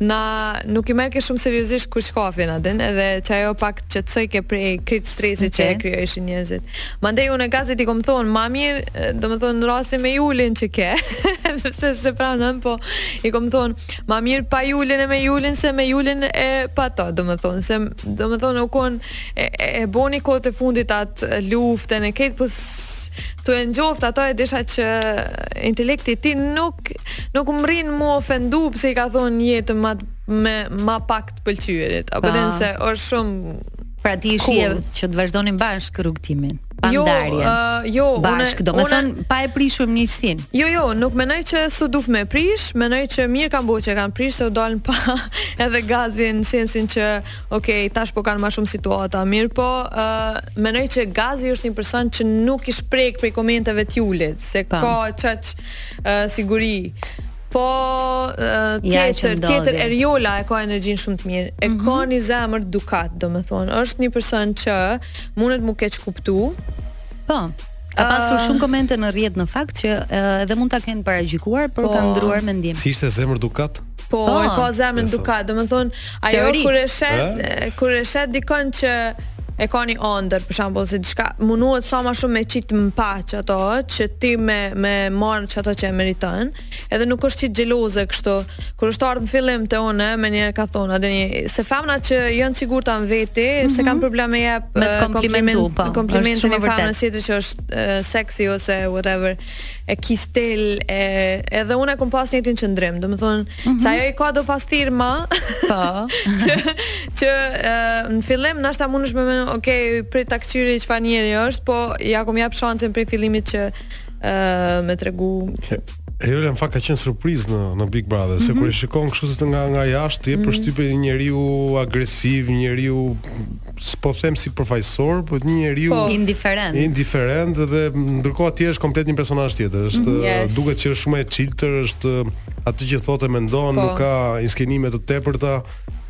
naj nuk i merrke shumë seriozisht kur shkafin atë, edhe që ajo pak qetësojke prej krejt stresit okay. që e krijojshin njerëzit. Mandej unë Gazit i kom thon, "Ma mirë, domethënë në rastin me Julin që ke." Sepse s'e pranon, po i kom thon, Ma mirë pa Julin e me Julin se me Julin e pa to, domethonë, se domethonë u kon e, e, e boni kohët e fundit atë luftën e këtë, po tu e njoft ato e disha që intelekti i tij nuk, nuk mërrin m'u ofendu pse i ka thonë jetë ma, me ma pak të pëlqyerit, apo dhe nëse është shumë Pra ti ishe cool. që të vazhdonin bashkë rrugëtimin. pa jo, ndarje. Uh, jo, bashk, do me une... thënë, pa e prishur miqësinë. Jo, jo, nuk menoj që s'u duft me prish, menoj që mirë kanë bërë që kanë prish, se u dalën pa edhe Gazin, n'sensin që, ok, tash po kanë ma shumë situata, mirëpo, uh, menoj që Gazi është një person që nuk ish prek prej komenteve t'Julit, se pa. ka qaq uh, siguri, Po uh, tjetër, ja tjetër Eriola e ka energjinë shumë të mirë. E mm -hmm. ka një zemër dukat, domethënë. Është një person që Mundet m'u keqkuptu. Po. Ka pasur shumë komente në rrjet në fakt që edhe mund ta kenë paragjykuar, por po, kanë ndërruar mendim. Si ishte, zemër dukat? Po, po, e ka zemrën dukat, domethënë, ajo kur e sheh, kur e sheh dikon që e ka një andër, për shembull, se diçka, munohet sa ma shumë me qit në pah qato, që ti me, me marrë qato që e meriton, Edhe nuk është hiç xheloze kështu. Kur është ardhë në fillim te unë, menjëherë ka thonë, e di se femnat që janë sigurta n'veti, mm -hmm. se mhm. s'kanë problem me jep, me eh, komplimentu, kompliment, po. Komplimentin një femër se që është uh, sexy ose whatever, e kishte e edhe unë kam pas njëjtin qëndrim, domethënë, mm -hmm. se ajo i ka do përshtirma. Po. që që uh, në fillim ndoshta mundesh me, ok, prit ta kqyri çfarë njeri është, po ia kam jap shansën prej fillimit që ë uh, me tregu Riola në fakt ka qenë surprizë në në Big Brother, mm -hmm. se mhm. kur e shikon kështu se të nga nga jashtë, të jep mhm. përshtypje një njeriu agresiv, një njeriu s'po them sipërfaqësor, por një njeriu po. indiferent. Indiferent dhe ndërkohë atje është komplet një personazh tjetër. Është mm -hmm. yes. duket që është shumë e çiltër, është atë që thotë e mendon, po. nuk ka inskenime të tepërta.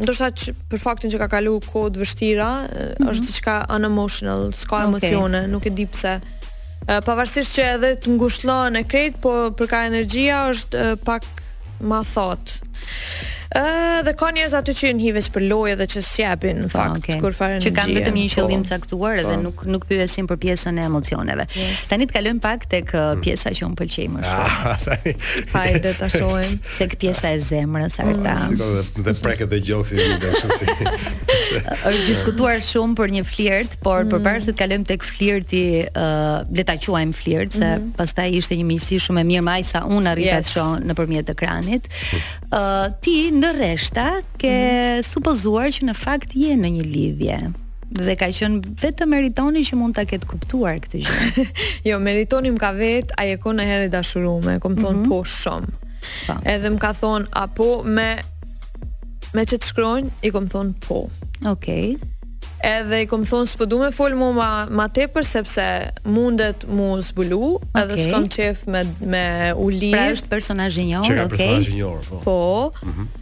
ndoshta që për faktin që ka kalu kohë të vështira, mm -hmm. është diçka unemotional, s'ka okay. emocione, nuk e di pse. Pavarësisht që edhe të ngushëllon e krejt, po prapë ka energjia është pak ma e thatë. Ë dhe ka njerëz aty që janë hi veç për lojë dhe që s'japin në po, fakt okay. kurrfarë energjie. Që kanë vetëm një po. qëllim të caktuar edhe po. nuk nuk pyesin për pjesën e emocioneve. Yes. Tani të kalojmë pak tek pjesa që unë pëlqej më shumë. Ah, Hajde ta shohim. tek pjesa e zemrës mm. Arta. Mm. Shikon dhe, dhe preket dhe gjoksi kështu. Është diskutuar shumë për një flirt, por mm. përpara se të kalojmë tek flirti, uh, le ta quajmë flirt se mm. pastaj ishte një miqësi shumë e mirë me sa unë arrita yes. të shoh nëpërmjet ekranit. Uh, ti ndër rreshta ke mm. supozuar që në fakt je në një lidhje. dhe ka qenë vetëm Meritoni që mund ta ketë kuptuar këtë gjë. jo, Meritoni më ka vet, a je kon najherë dashurume, kom thon mm -hmm. po shumë. Pa. Po. Edhe më ka thon apo me me qet shkronjë, i kam thon po. Okej. Okay. Edhe i kom thonë s'po du me fol ma, ma tepër sepse mundet m'u zbulu okay. Edhe s'kom qejf me, me u lirë Pra është personazh i njohur, okej okay. Po, po. Mm -hmm.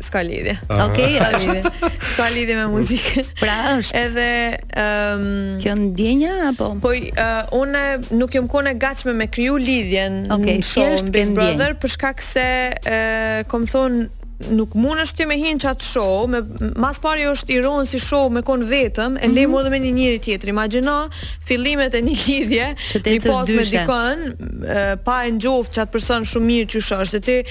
S'ka lidhje. Okej, okay, s'ka lidhje. S'ka lidhje me muzikë. Pra është. Edhe ëm um, kjo ndjenja apo? Po uh, unë nuk jam konë e gatshme me kriju lidhjen. Okej, okay, në show Big Brother për shkak se uh, kom thon nuk mundesh ti me hinë qatë show, me, ma s'pari është i rondë si show me konë vetëm, e mm -hmm. le mhm. dhe me një njeri tjetër. Imagino fillimet e një lidhje, me pas me dikën, pa e njoftë qatë person shumë mirë qysh është, dhe ti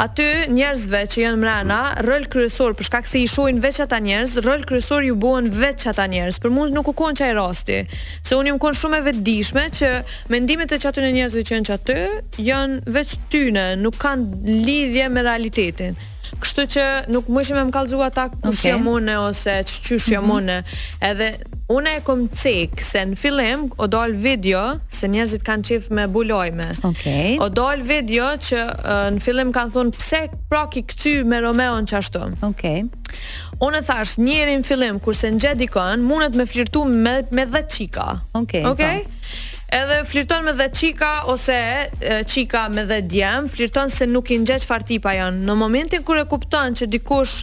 Aty, njerëzve që janë mrena, rol kryesor, për shkak se i shohin veç ata njerëz, rol kryesor ju bëhen veç ata njerëz. Për mua nuk u kon qaj rasti, se unë jam kon shumë e vetëdijshme që mendimet e qatyne njerëzve që janë qaty janë veç t'tyne, nuk kanë lidhje me realitetin. Kështu që nuk mujshim me më kallzu ata kush jam unë ose qysh jam unë. Edhe Une e kom cek se në fillim o dal video se njerëzit kanë qef me bo lajme. Okej. Okay. O dal video që në fillim kanë thon pse pra ki kcy me Romeon qashtu. Okej. Okay. Unë thash njëri në fillim kur s'e njeh dikon mundet me flirtu me me dhet çika. Okej. Okay, Okej. Okay? Edhe flirton me dhet çika ose çika me dhet djem, flirton se nuk i njeh çfarë tipa janë. Në momentin kur e kupton që dikush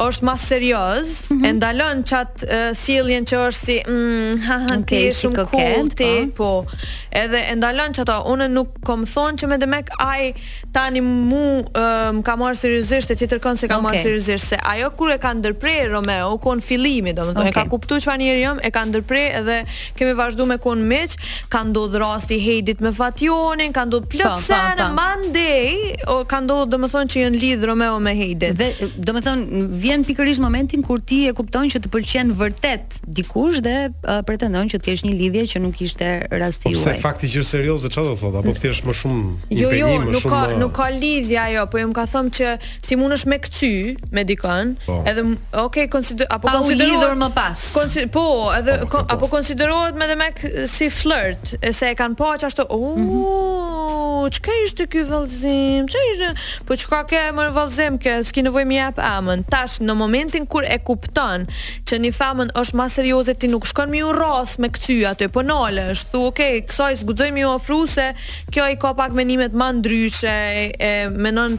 është ma serioz, mm -hmm. e ndalon qat sjelljen që është si mm, ha ha ti je shumë si cool ti, po. po. Edhe e ndalon qato, unë nuk kom thon që me demek ai tani mu uh, më ka marr seriozisht e tjetërkon s'e ka okay. marr seriozisht se ajo kur e ka ndërpre Romeo u kon fillimi, domethënë okay. e ka kuptu çfarë njeri jam, e ka ndërpre edhe Kemi vazhdu me kon miq, ka ndodh rasti i Hejdit me Fationin, ka ndodh plot po, sene, po, po, mandej, o, ka ndodh domethonë që janë lidh Romeo me Hejdin. Dhe, domethënë, vjen pikërisht momenti kur ti e kupton që të pëlqen vërtet dikush dhe uh, pretendon që të kesh një lidhje që nuk ishte rasti po, juaj. Pse fakti që është serioze, çfarë do thotë? Apo thjesht më shumë jo, jo, më nuk shumë... ka, nuk ka lidhje ajo, po jam ka thom që ti mundesh me kcy me dikën, po. edhe ok, konsider apo po konsiderohet lidhje më pas. Konsi po, edhe po, kon, po. apo konsiderohet m'demek si flirt, e se e kanë pa qashtu, uuu, mm -hmm. çka ishte ky vallëzim, çka ishte, po çka ke më në vallëzim, ke s'ki nevojë mi jep amën, tash në momentin kur e kupton që një femën është ma serioze, ti nuk shkon m'iu rras me këcy aty, po nale, veç thu, ok, kësaj s'guxoj m'iu ofru se kjo i ka pak menimet ma ndryshe, e, menon,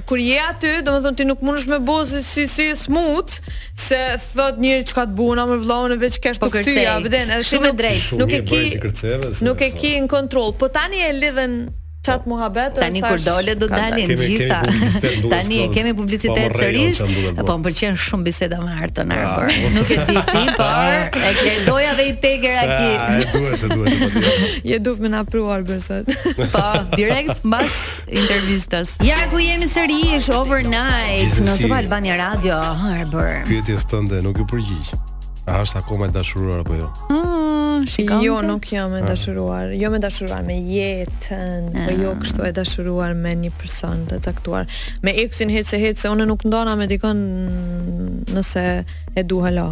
Kur je aty, domethënë ti nuk mundesh me bo si si si smooth, se thot njëri çka të bona me vllaun e veç kesh po të kthyer abden, edhe shumë drejt. Nuk e ki nuk e ki në kontroll. Po tani e lidhen qat muhabet tani kur dole do dalin të gjitha tani e kemi publicitet sërish po më pëlqen shumë biseda me Artën ah. Arbër nuk e di ti por e ke doja dhe i tjetër ah, aty e duhet e duhet i duf me na pru Arbër sot po direkt mbas intervistës. Ja ku jemi sërish overnight në Top Albania Radio Arbër. Pyetjes tënde nuk iu përgjigj. A është akoma e dashuruar apo jo? Ah, shikon. Jo, nuk jam e ah. dashuruar. Jom e dashuruar me jetën, po ah. jo kështu e dashuruar me një person të caktuar. Me eksin hiç se hiç se unë nuk ndahna me dikon nëse e du hala.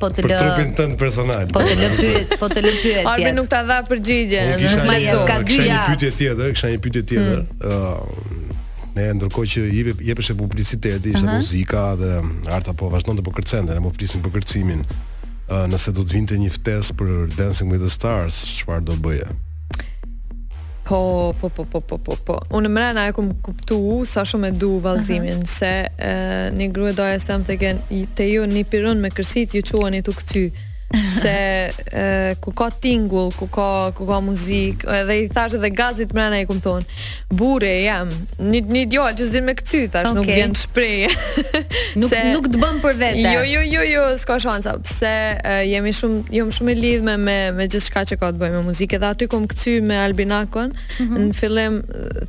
po të lë trupin tënd personal. Po të lë pyet, po të lë pyet. Arbi nuk ta dha përgjigjen. Unë kisha një jo, ka dy javë. Pyetje tjetër, kisha një pyetje tjetër. Hmm. Ëh, hmm. uh, ne ndërkohë që jepeshe publiciteti, ishte uh -huh. muzika dhe Arta po vazhdonte po kërcente, ne po flisim për kërcimin. Ëh, uh, nëse do të vinte një ftesë për Dancing with the Stars, çfarë do bëje? Po, po, po, po, po, po, po. Unë mrena e kum kuptu sa shumë e du vallzimin, uh -huh. se e, një grue daja s'amt te ken, te jo një pirun me kërsit, ju çu në këmb tu këcy. se e, ku ka tingull, ku ka, ku ka muzik, edhe i thash edhe Gazit mrena i kum thonë, burrë jam, Një një djalë që s'din me kcy, thash, okay. nuk vjen shpreh. nuk se, nuk të bën për vete. Jo, jo, jo, jo, s'ka shansa, pse uh, jemi shumë jom shumë e lidhne me me gjithçka që ka të bëjë me muzikë dhe aty kom kcy me Albi Nakon. Mm -hmm. Në fillim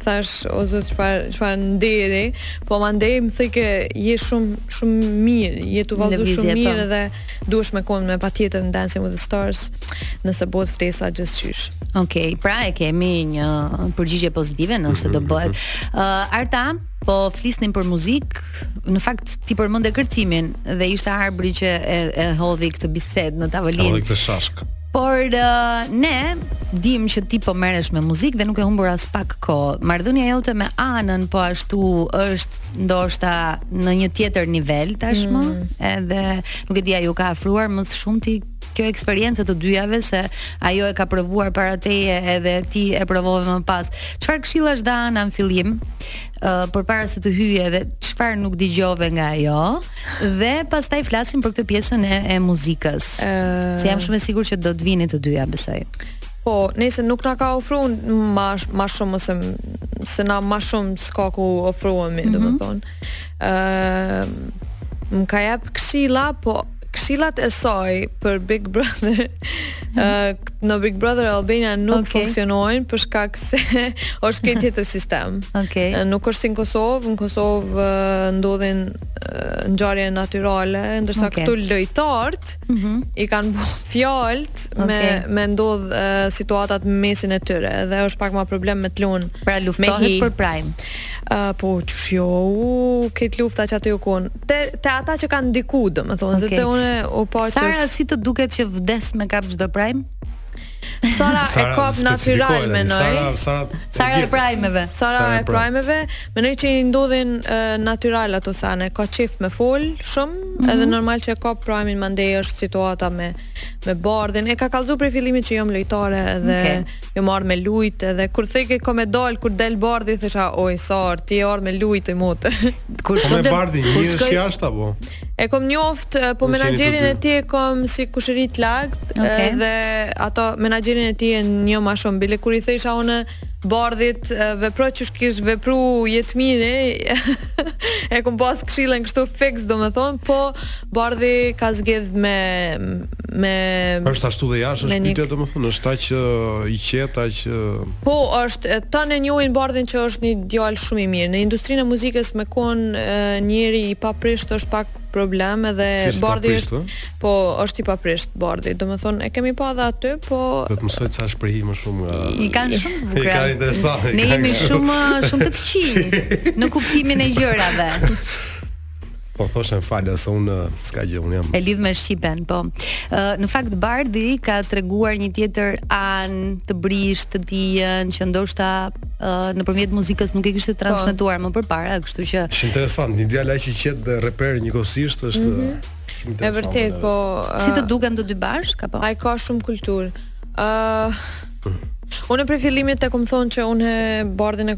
thash o zot çfarë çfarë nderi, po mandej më thojke je shumë shumë mirë, je tu vallëzu shumë mirë po. dhe Duhesh me kon patjetër në Dancing with the Stars, nëse bëhet ftesa gjithqysh. Okej, okay, pra e kemi një përgjigje pozitive nëse do mhm, bëhet. Mhm. Ë uh, Arta, po flisnim për muzikë, në fakt ti përmende kërcimin dhe ishte Arbri që e, e hodhi këtë bisedë në tavolinë. Hodhi këtë shashk. Por uh, ne dim që ti po merresh me muzikë dhe nuk ke humbur as pak kohë. Marrëdhënia jote me Anën po ashtu është ndoshta në një tjetër nivel tashmë, mm. edhe nuk e di a ju ka afruar më së shumti kjo eksperiencë të dyjave se ajo e ka provuar para teje edhe ti e provove më pas. Çfarë këshillash të dha Ana në fillim? uh, përpara se të hyje dhe çfarë nuk dëgjove nga ajo dhe pastaj flasim për këtë pjesën e, e muzikës. Uh... Se jam shumë e sigurt që do të vini të dyja, besoj. Po, neve nuk na ka ofru ma shumë se se na ma shumë s'ka ku ofrohemi, mm -hmm. domethënë. Ëm uh, më ka jap këshilla, po Këshillat e saj për Big Brother në Big Brother Albania nuk okay. funksionojnë për shkak se është krejt tjetër sistem. Okay. Nuk është si në Kosovë, në Kosovë ndodhin ngjarje natyrale, ndërsa okay. këtu lojtarët mm -hmm. i kanë bërë fjalët okay. me me ndodh situatat në mesin e tyre dhe është pak më problem me të lun. Pra luftohet për prime. Uh, po çu jo, këtë lufta që aty u kon. te te ata që kanë ndiku, domethënë, okay. se te unë u pa që Sara si të duket që vdes me kap çdo prime? Sara e ka natyral me noi. Sara, Sara, Sara e primeve. Sara e primeve, menoj që i ndodhin natyral ato sene, ka qef me fol shumë, mm -hmm. edhe normal që e kap primin mandej është situata me me Bardhin. E ka kallzu prej fillimit që jom lojtare edhe okay. Jo më ardh me lut edhe kur thojke ka me dal kur del Bardhi thësha oj sot ti je ardh me lut i mut. Kur shkon te Bardhi një është jashtë apo? E kam njoft, po menaxherin e tij e kam si kushëri lart okay. dhe ato menaxherin e tij e njoh më shumë bile kur i thësha unë Bardhit vepro qysh kish vepru Jetmiri e kom pas këshilën kështu fiks domethonë po Bardhi ka zgjedh me me Është ashtu dhe jashtë është pyetja domethënë është aq i qetë aq Po është ata e njohin Bardhin që është një djalë shumë i mirë. Në industrinë e muzikës me kon njeri i paprisht është pak problem edhe si Bardhi është po është i paprisht Bardhi. Domethënë e kemi pa edhe aty, po do të mësojë ca shprehje më shumë nga I kanë shumë bukur. I kanë interesante. Ne jemi shumë shumë të këqij në kuptimin e gjërave. Po thoshe më fal, se unë s'ka gjë, unë jam... E lidh me Shqipen, po. Uh, në fakt, Bardhi ka treguar një tjetër anë të brishtë të tijën, që ndoshta uh, nëpërmjet muzikës nuk e kishte po. transmetuar po. më përpara, kështu që... Është interesant, një djalë aq i qetë dhe reper njëkohësisht është... Mm -hmm. E vërtetë, po... Uh, si të duken të dy bashkë, apo? Ai ka shumë kulturë. Uh, unë prej fillimit të kom thonë që unë Bardhin e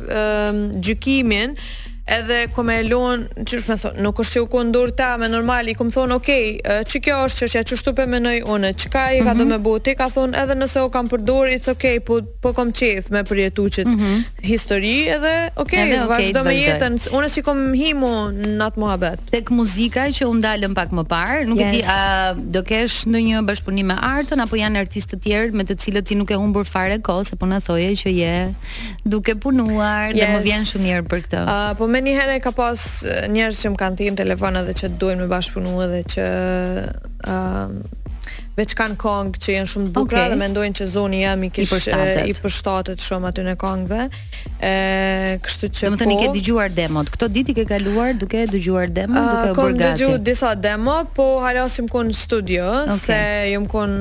gjykimin edhe ko me lon qysh me thon nuk është se u kon ndër ta me normal i kom thon ok qikjo është çështja qashtu pe menoj unë çka i ka do mhm. me bo ti ka thon edhe nëse u kam përdor it's ok po po kom qejf me përjetu qit mhm. histori edhe ok vazhdo me jetën unë s'i kom hi mo n'at muhabet tek muzika që u ndalëm pak më parë nuk e di a do kesh ndonjë bashkëpunim me Artën apo janë artistë të tjerë me të cilët ti nuk ke humbur fare kohë se po na thoje që je duke punuar yes. dhe më vjen shumë mirë për këtë. Uh, po me njëherë ka pas njerëz që më kanë thirr në telefon edhe që dojnë me bashkëpunu edhe që uh, veç kanë kong që janë shumë të bukra okay. dhe mendojnë që zoni jem kish iu përshtatë shumë aty kongve. Ë, kështu që Domethënë po, i ke po. dëgjuar demot. Këto ditë i ke kaluar duke dëgjuar demo, uh, duke u bërë gati. Kam dëgjuar disa demo, po hala s'jom kon n'studio, okay. se jam kon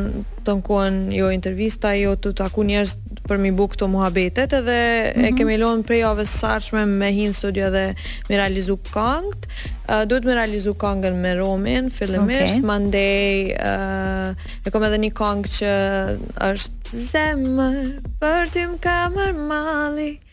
tan kohën jo intervista, jo tu taku njerëz për mi bo këto muhabetet edhe mm -hmm. e mhm. kemi lënë prej javës së ardhshme me hi n'studio dhe me realizu këngët. Uh, duhet me realizu këngën me Romin fillimisht, okay. mandej uh, e kam edhe një këngë që është zemër për ty më ka marr malli.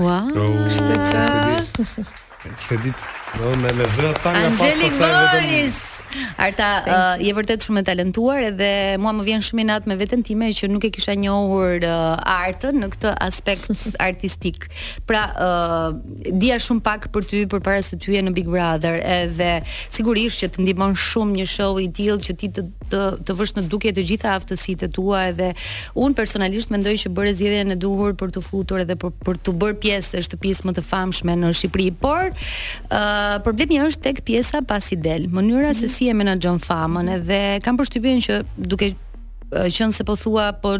Ua, kështu që s'e di, do me me zëra ta nga pas pasaj vetëm. Arta, uh, je vërtet shumë e talentuar edhe mua më vjen shumë inat me veten time që nuk e kisha njohur uh, Artën në këtë aspekt artistik. Pra, uh, dija shumë pak për ty përpara se të hyje në Big Brother, edhe sigurisht që të ndihmon shumë një show i tillë që ti të të të vësh në dukje të gjitha aftësitë e tua edhe unë personalisht mendoj që bëre zgjedhjen e duhur për t'u futur edhe për për t'u bërë pjesë e shtëpisë më të famshme në Shqipëri, por ë uh, problemi është tek pjesa pasi del, mënyra mm -hmm. se mhm. si e menaxhon famën mm -hmm. edhe kam përshtypjen që duke qenë se po thua po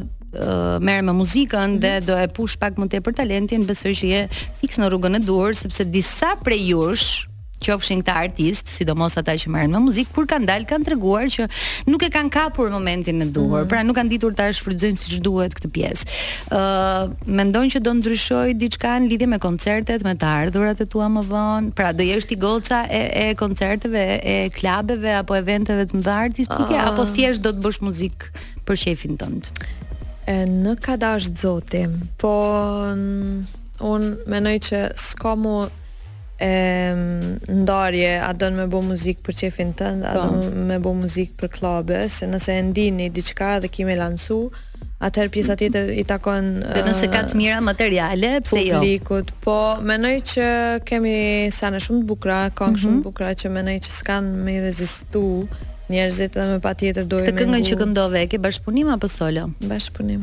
merresh me muzikën mm -hmm. dhe do e push pak më tepër talentin, besoj që je fiks në rrugën e duhur sepse disa prej jush qofshin këta artistë, sidomos ata që merren me muzikë, kur kanë dalë kanë treguar që nuk e kanë kapur momentin e duhur, mm. pra nuk kanë ditur ta shfrytëzojnë siç duhet këtë pjesë. Ë, uh, mendon që do ndryshojë diçka në lidhje me koncertet, me të ardhurat e tua më vonë? Pra do jesh ti goca e e koncerteve, e klubeve apo eventeve të mëdha artistike uh, apo thjesht do të bësh muzikë për qejfin tënd? E nëse dashtë zoti, po unë mendoj që s'ka më ndarje, a don me bo muzik për qejfin tënd, a do po. me bo muzik për kllabe, se nëse e ndini diçka dhe ki me lansu, atëherë pjesa tjetër i takon dhe nëse ka të mira materiale pse jo publikut po mendoj që kemi sene shumë të bukura kangë mm -hmm. shumë të bukura që mendoj që s'kan me i rezistu njerëzit dhe me patjetër do të. Këngën që këndove e ke bashkëpunim apo solo bashkëpunim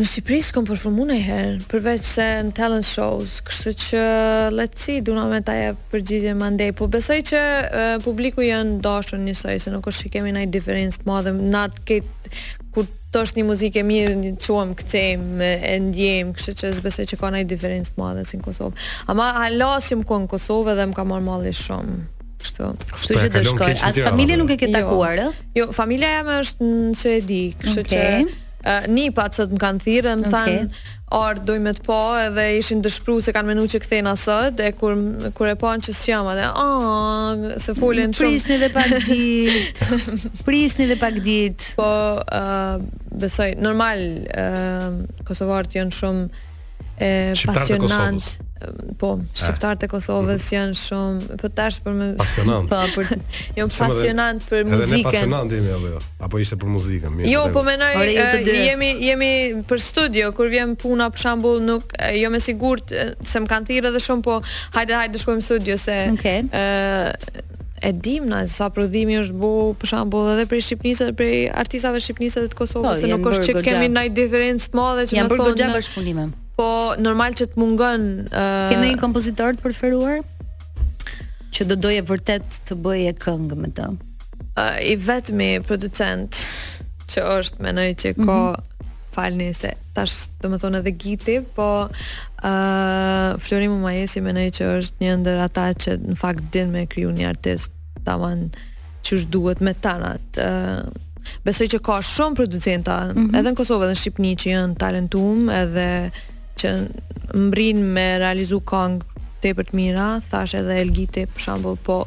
Në Shqipëri s'kom përformu najherë, përveç se në talent shows, kështu që let's see, du une me ta jep përgjigje mandej, po besoj që e, publiku jon dashnë njësoj, se nuk është që kemi naj diferencë të madhe në atë këtë kur të është një muzikë e mirë, ne çohem, kcejmë e ndjejmë, kështu që s'besoj që ka naj diferencë të madhe si në Kosovë. Ama hala s'jom kon në Kosovë dhe më ka marrë malli shumë. Kështu. Kështu që do shkoj. As familjen nuk e ke jo. takuar, ë? Jo, familja jem është në Suedi, kështu okay. që uh, nipat sot më kanë thirrë dhe më thanë okay. ardh dojmë me të pa edhe ishin dëshpru se kanë menu që kthehna sot e kur, kur e panë që s'jam aty oh, se folin shumë prisni dhe pak ditë prisni dhe pak ditë po uh, besoj normal uh, kosovarët janë shumë e pasionant po shqiptarët e Kosovës mhm. janë shumë po tash për më pasionant po për jo pasionant për muzikën edhe ne pasionant jemi apo jo apo ishte për muzikën mirë jo po mendoj jo jemi jemi për studio kur vjen puna për shembull nuk jo me sigurt se më kanë thirrë edhe shumë po hajde hajde shkojmë në studio se okay. e dimë na sa prodhimi është bu për shembull edhe prej Shqipnisë edhe prej artistave të Shqipnisë edhe të Kosovës po, se nuk është që kemi naj diferencë të madhe që me thonë. Janë bërë goxha bashkëpunime. Po normal që të mungon ë uh... Ke ndonjë kompozitor të preferuar? Që do doje vërtet të bëje këngë me të. Uh, I vetmi producent që është mendoj që ka mm -hmm Falni se tash do më thonë edhe giti, po uh, Florimu Majesi menoj që osht një ndër ata që në fakt din me kriju një artist taman që është duhet me tanat. Uh, besoj që ka shumë producenta, mm -hmm. edhe në Kosovë edhe në Shqipni që janë të talentum edhe që mbrin me realizu kong tepër të mira, thash edhe Elgiti për shambull, po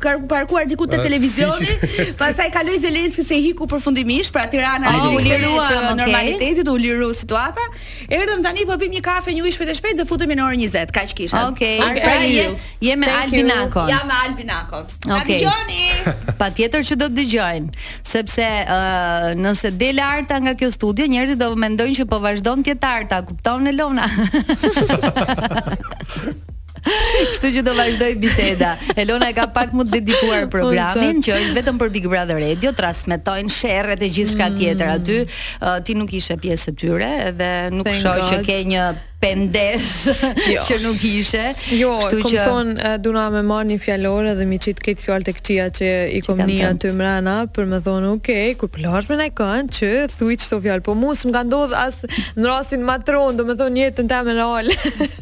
ka parkuar diku te televizioni, pastaj kaloi Zelenski se iku përfundimisht, pra Tirana oh, u lirua okay. normalitetit, u liru situata. Erdhëm tani po pim një kafe një ujë shpejt e shpejt dhe futemi në orën 20. Kaq kisha. Okej. Okay. Pra je je me Albinakon. Jam me Albinakon. Na okay. dëgjoni. Patjetër që do të dëgjojnë, sepse uh, nëse del Arta nga kjo studio, njerëzit do mendojnë që po vazhdon të jetë Arta, kupton Elona? Kështu që do vazhdoj biseda. Elona e ka pak më të dedikuar po, programin që është vetëm për Big Brother Radio, transmetojnë sherret e gjithçka mm. tjetër aty. Uh, ti nuk ishe pjesë e tyre dhe nuk shoh që ke një pendes jo. që nuk ishe. Jo, Kështu që kom thonë, uh, du me marrë një fjalor edhe me i qit këto fjalë të këqia që i kom aty mrena për me thonë, ok, kur përplasesh me dikënd thuj qito fjalë, po mu s'më ka ndodh as ni rast me u afru, domethonë jetën teme në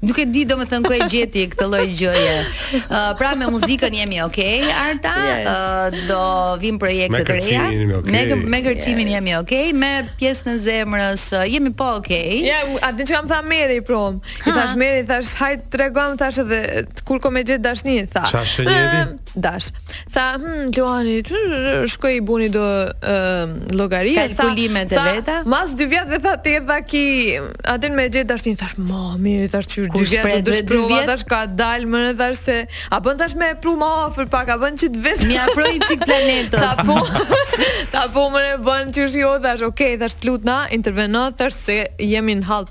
Nuk e di domethën ku e gjeti këtë lloj gjëje. Uh, pra me muzikën jemi ok, Arta. Yes. Uh, do vijnë projekte të reja. Me okay. me kërcimin yes. jemi ok, me pjesën e zemrës uh, jemi po ok. Ja, yeah, a di çka më tha Meri prom. I thash Meri, thash hajt tregom, thash edhe kur kom me gjet dashni, tha. Çfarë shenje ti? Uh, dash. Tha, hm, Luani, shkoi i boni do uh, llogari, kalkulimet e veta. Mas dy vjetëve tha ti tha ki, atë me gjet dashni thash, "Moj Meri, thash qy dy vjet do shprova tash ka dal më në thash se a bën tash me pru më afër pak, a bën qit vjet. M'i afro çik planetat. Tha po. Tha po më e bën çu shi o thash, "Ok, thash lutna, interveno, thash se jemi në hall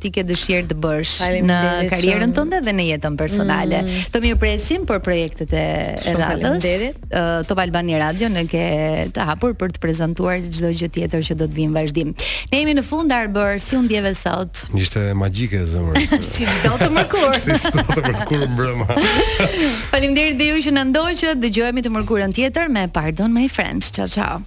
ti ke dëshirë të bësh në karrierën tënde dhe në jetën personale. Mm. Të mirëpresim për projektet e radhës. Uh, Top Albania Radion e ke të hapur për të prezantuar çdo gjë tjetër që do të vijë në vazhdim. Ne jemi në fund Arbër, si u ndjeve sot? Ishte magjike zemra. si çdo të mërkur. si çdo të mërkur mbrëma. Faleminderit dhe ju që na ndoqët. Dëgjohemi të mërkurën tjetër me Pardon My Friends. Ciao ciao.